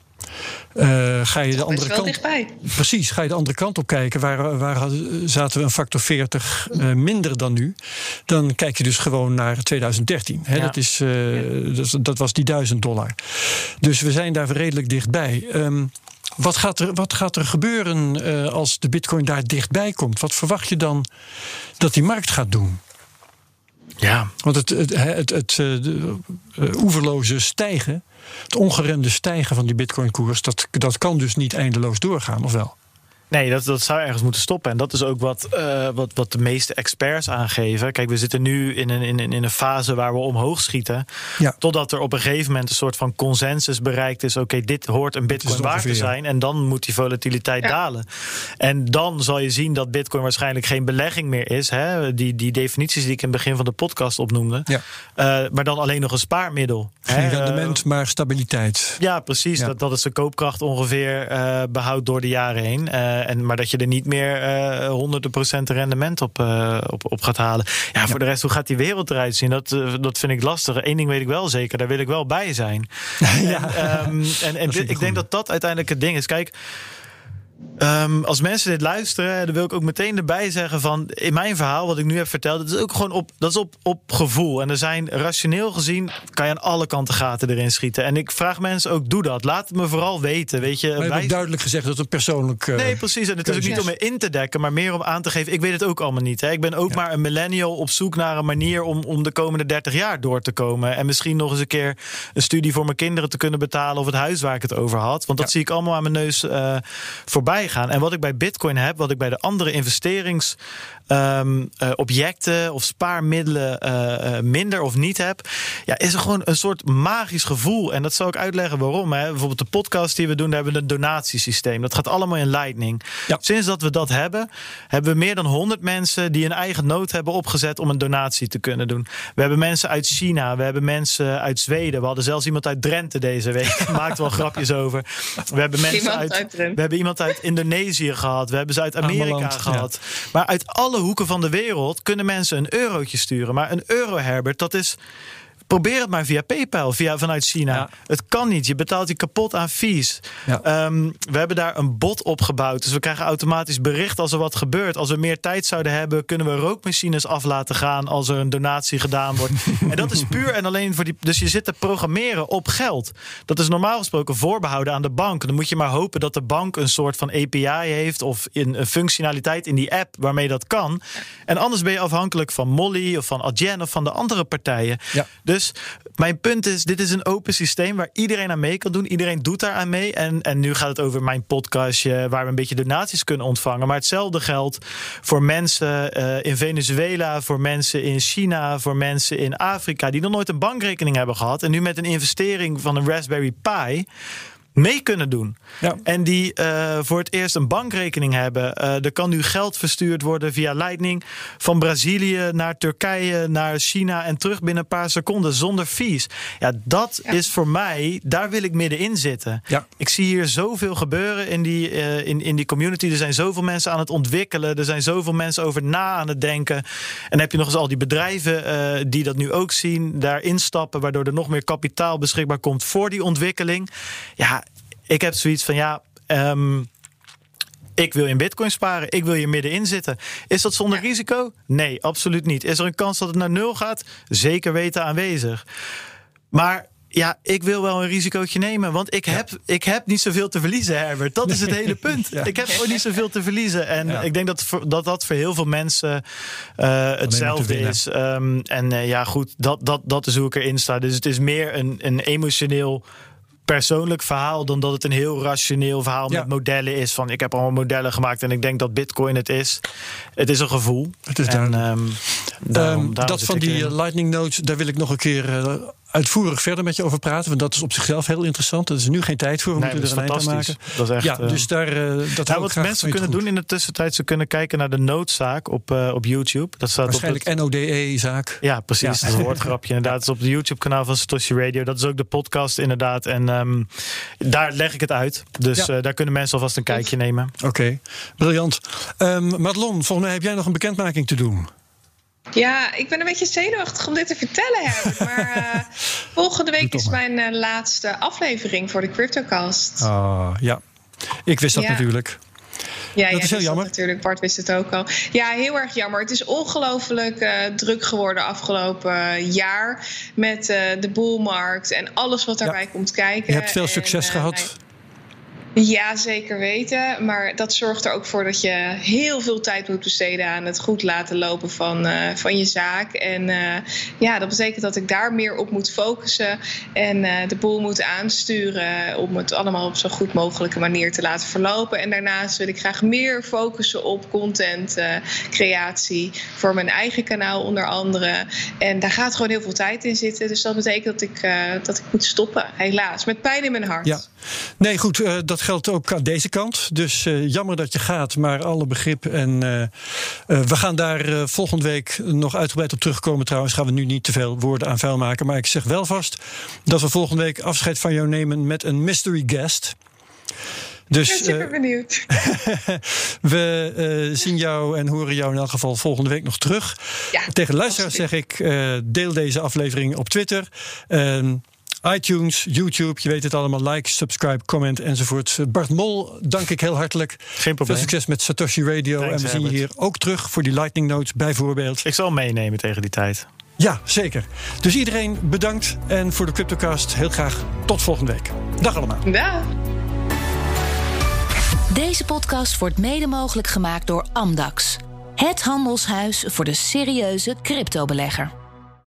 Uh, ga je de andere kant. Dichtbij. Precies, ga je de andere kant op kijken. Waar, waar zaten we een factor 40 uh, minder dan nu? Dan kijk je dus gewoon naar 2013. Hè? Ja. Dat, is, uh, dat, dat, was die 1000 dollar. Dus we zijn daar redelijk dichtbij. Um, wat gaat er, wat gaat er gebeuren uh, als de bitcoin daar dichtbij komt? Wat verwacht je dan dat die markt gaat doen? Ja. Want het, het, het, het uh, oeverloze stijgen, het ongeremde stijgen van die bitcoin-koers, dat, dat kan dus niet eindeloos doorgaan, of wel? Nee, dat, dat zou ergens moeten stoppen. En dat is ook wat, uh, wat, wat de meeste experts aangeven. Kijk, we zitten nu in een, in, in een fase waar we omhoog schieten. Ja. Totdat er op een gegeven moment een soort van consensus bereikt is. Oké, okay, dit hoort een bitcoin waard te zijn. En dan moet die volatiliteit ja. dalen. En dan zal je zien dat bitcoin waarschijnlijk geen belegging meer is. Hè? Die, die definities die ik in het begin van de podcast opnoemde. Ja. Uh, maar dan alleen nog een spaarmiddel. Geen rendement, uh, maar stabiliteit. Ja, precies. Dat, dat is de koopkracht ongeveer behoudt door de jaren heen. En, maar dat je er niet meer uh, honderden procent rendement op, uh, op, op gaat halen. Ja, voor de rest, hoe gaat die wereld eruit zien? Dat, dat vind ik lastig. Eén ding weet ik wel zeker, daar wil ik wel bij zijn. [LAUGHS] ja. En, um, en, en dit, ik denk dat dat uiteindelijk het ding is. Kijk. Um, als mensen dit luisteren, dan wil ik ook meteen erbij zeggen van in mijn verhaal, wat ik nu heb verteld, dat is ook gewoon op, dat is op, op gevoel. En er zijn rationeel gezien, kan je aan alle kanten gaten erin schieten. En ik vraag mensen ook, doe dat. Laat het me vooral weten. Weet je, maar je hebt duidelijk gezegd dat het persoonlijk. Uh, nee, precies. En het is ook niet om me in te dekken, maar meer om aan te geven. Ik weet het ook allemaal niet. Hè. Ik ben ook ja. maar een millennial op zoek naar een manier om, om de komende 30 jaar door te komen. En misschien nog eens een keer een studie voor mijn kinderen te kunnen betalen of het huis waar ik het over had. Want dat ja. zie ik allemaal aan mijn neus uh, voorbij gaan. En wat ik bij Bitcoin heb, wat ik bij de andere investeringsobjecten um, uh, of spaarmiddelen uh, uh, minder of niet heb, ja, is er gewoon een soort magisch gevoel. En dat zal ik uitleggen waarom. Hè. Bijvoorbeeld de podcast die we doen, daar hebben we een donatiesysteem. Dat gaat allemaal in Lightning. Ja. Sinds dat we dat hebben, hebben we meer dan 100 mensen die een eigen nood hebben opgezet om een donatie te kunnen doen. We hebben mensen uit China, we hebben mensen uit Zweden. We hadden zelfs iemand uit Drenthe deze week. [LAUGHS] Maakt wel grapjes over. We hebben mensen uit, uit we hebben iemand uit Indonesië gehad. We hebben ze uit Amerika gehad. Ja. Maar uit alle hoeken van de wereld kunnen mensen een eurotje sturen. Maar een euro, Herbert, dat is. Probeer het maar via PayPal, via, vanuit China. Ja. Het kan niet. Je betaalt je kapot aan fees. Ja. Um, we hebben daar een bot opgebouwd. Dus we krijgen automatisch bericht als er wat gebeurt. Als we meer tijd zouden hebben, kunnen we rookmachines af laten gaan als er een donatie gedaan wordt. [LAUGHS] en dat is puur en alleen voor die. Dus je zit te programmeren op geld. Dat is normaal gesproken voorbehouden aan de bank. Dan moet je maar hopen dat de bank een soort van API heeft of in een functionaliteit in die app waarmee dat kan. En anders ben je afhankelijk van Molly of van Adyen of van de andere partijen. Ja. Dus mijn punt is, dit is een open systeem waar iedereen aan mee kan doen. Iedereen doet daar aan mee. En, en nu gaat het over mijn podcastje, waar we een beetje donaties kunnen ontvangen. Maar hetzelfde geldt voor mensen uh, in Venezuela, voor mensen in China, voor mensen in Afrika, die nog nooit een bankrekening hebben gehad. En nu met een investering van een Raspberry Pi mee kunnen doen. Ja. En die uh, voor het eerst een bankrekening hebben. Uh, er kan nu geld verstuurd worden via Lightning van Brazilië naar Turkije, naar China en terug binnen een paar seconden zonder fees. Ja, dat ja. is voor mij, daar wil ik middenin zitten. Ja. Ik zie hier zoveel gebeuren in die, uh, in, in die community. Er zijn zoveel mensen aan het ontwikkelen. Er zijn zoveel mensen over na aan het denken. En dan heb je nog eens al die bedrijven uh, die dat nu ook zien, daar instappen, waardoor er nog meer kapitaal beschikbaar komt voor die ontwikkeling. Ja, ik heb zoiets van ja. Um, ik wil in bitcoin sparen. Ik wil hier middenin zitten. Is dat zonder ja. risico? Nee, absoluut niet. Is er een kans dat het naar nul gaat? Zeker weten aanwezig. Maar ja, ik wil wel een risicootje nemen. Want ik heb, ja. ik heb niet zoveel te verliezen, Herbert. Dat is het hele punt. Ja. Ik heb gewoon niet zoveel te verliezen. En ja. ik denk dat, dat dat voor heel veel mensen uh, hetzelfde is. Um, en uh, ja, goed, dat, dat, dat is hoe ik erin sta. Dus het is meer een, een emotioneel persoonlijk verhaal dan dat het een heel rationeel verhaal ja. met modellen is. Van ik heb allemaal modellen gemaakt en ik denk dat Bitcoin het is. Het is een gevoel. Het is en, um, daarom, um, dat van die Lightning Notes, daar wil ik nog een keer uh, uitvoerig verder met je over praten. Want dat is op zichzelf heel interessant. Dat is nu geen tijd voor. We Nee, moeten er is een eind aan maken. Dat is echt, ja, eh, dus daar, eh, dat Nou, wat mensen kunnen doen in de tussentijd, ze kunnen kijken naar de noodzaak op, eh, op YouTube. Dat staat Waarschijnlijk het, NODE-zaak. ja, precies. Ja. Dat is een woordgrapje. [LAUGHS] Inderdaad, het is op het YouTube-kanaal van Satoshi Radio. Dat is ook de podcast, inderdaad. En ehm, daar leg ik het uit. Dus Ja. daar kunnen mensen alvast een kijkje nemen. Oké, briljant. Ehm Madelon, volgens mij heb jij nog een bekendmaking te doen. Ja, ik ben een beetje zenuwachtig om dit te vertellen, Herbert. Maar [LAUGHS] eh, volgende week is mijn eh, laatste aflevering voor de CryptoCast. Ah, ja. Ik wist dat Ja. natuurlijk. Ja, Dat ja, is heel jammer. natuurlijk, Bart wist het ook al. Ja, heel erg jammer. Het is ongelooflijk eh, druk geworden afgelopen jaar. Met eh, de boelmarkt en alles wat daarbij komt kijken. Je hebt veel En, succes eh, gehad. Ja, zeker weten. Maar dat zorgt er ook voor dat je heel veel tijd moet besteden aan het goed laten lopen van, eh, van je zaak. En eh, ja, dat betekent dat ik daar meer op moet focussen en eh, de boel moet aansturen om het allemaal op zo goed mogelijke manier te laten verlopen. En daarnaast wil ik graag meer focussen op content creatie voor mijn eigen kanaal onder andere. En daar gaat gewoon heel veel tijd in zitten. Dus dat betekent dat ik, dat ik moet stoppen, helaas. Met pijn in mijn hart. Ja. Nee, goed, dat geldt ook aan deze kant. Dus eh, jammer dat je gaat, maar alle begrip. En eh, eh, we gaan daar volgende week nog uitgebreid op terugkomen. Trouwens, gaan we nu niet te veel woorden aan vuil maken. Maar ik zeg wel vast dat we volgende week afscheid van jou nemen met een mystery guest. Ik Dus ben super benieuwd. [LAUGHS] we zien jou en horen jou in elk geval volgende week nog terug. Ja, Tegen luisteraars zeg ik: deel deze aflevering op Twitter. Ehm, iTunes, YouTube, je weet het allemaal. Like, subscribe, comment enzovoort. Bart Mol, dank ik heel hartelijk. Geen Veel probleem. succes met Satoshi Radio. Thanks, en we zien je hier ook terug voor die Lightning Notes bijvoorbeeld. Ik zal meenemen tegen die tijd. Ja, zeker. Dus iedereen bedankt. En voor de Cryptocast heel graag tot volgende week. Dag allemaal. Dag. Deze podcast wordt mede mogelijk gemaakt door Amdax. Het handelshuis voor de serieuze cryptobelegger.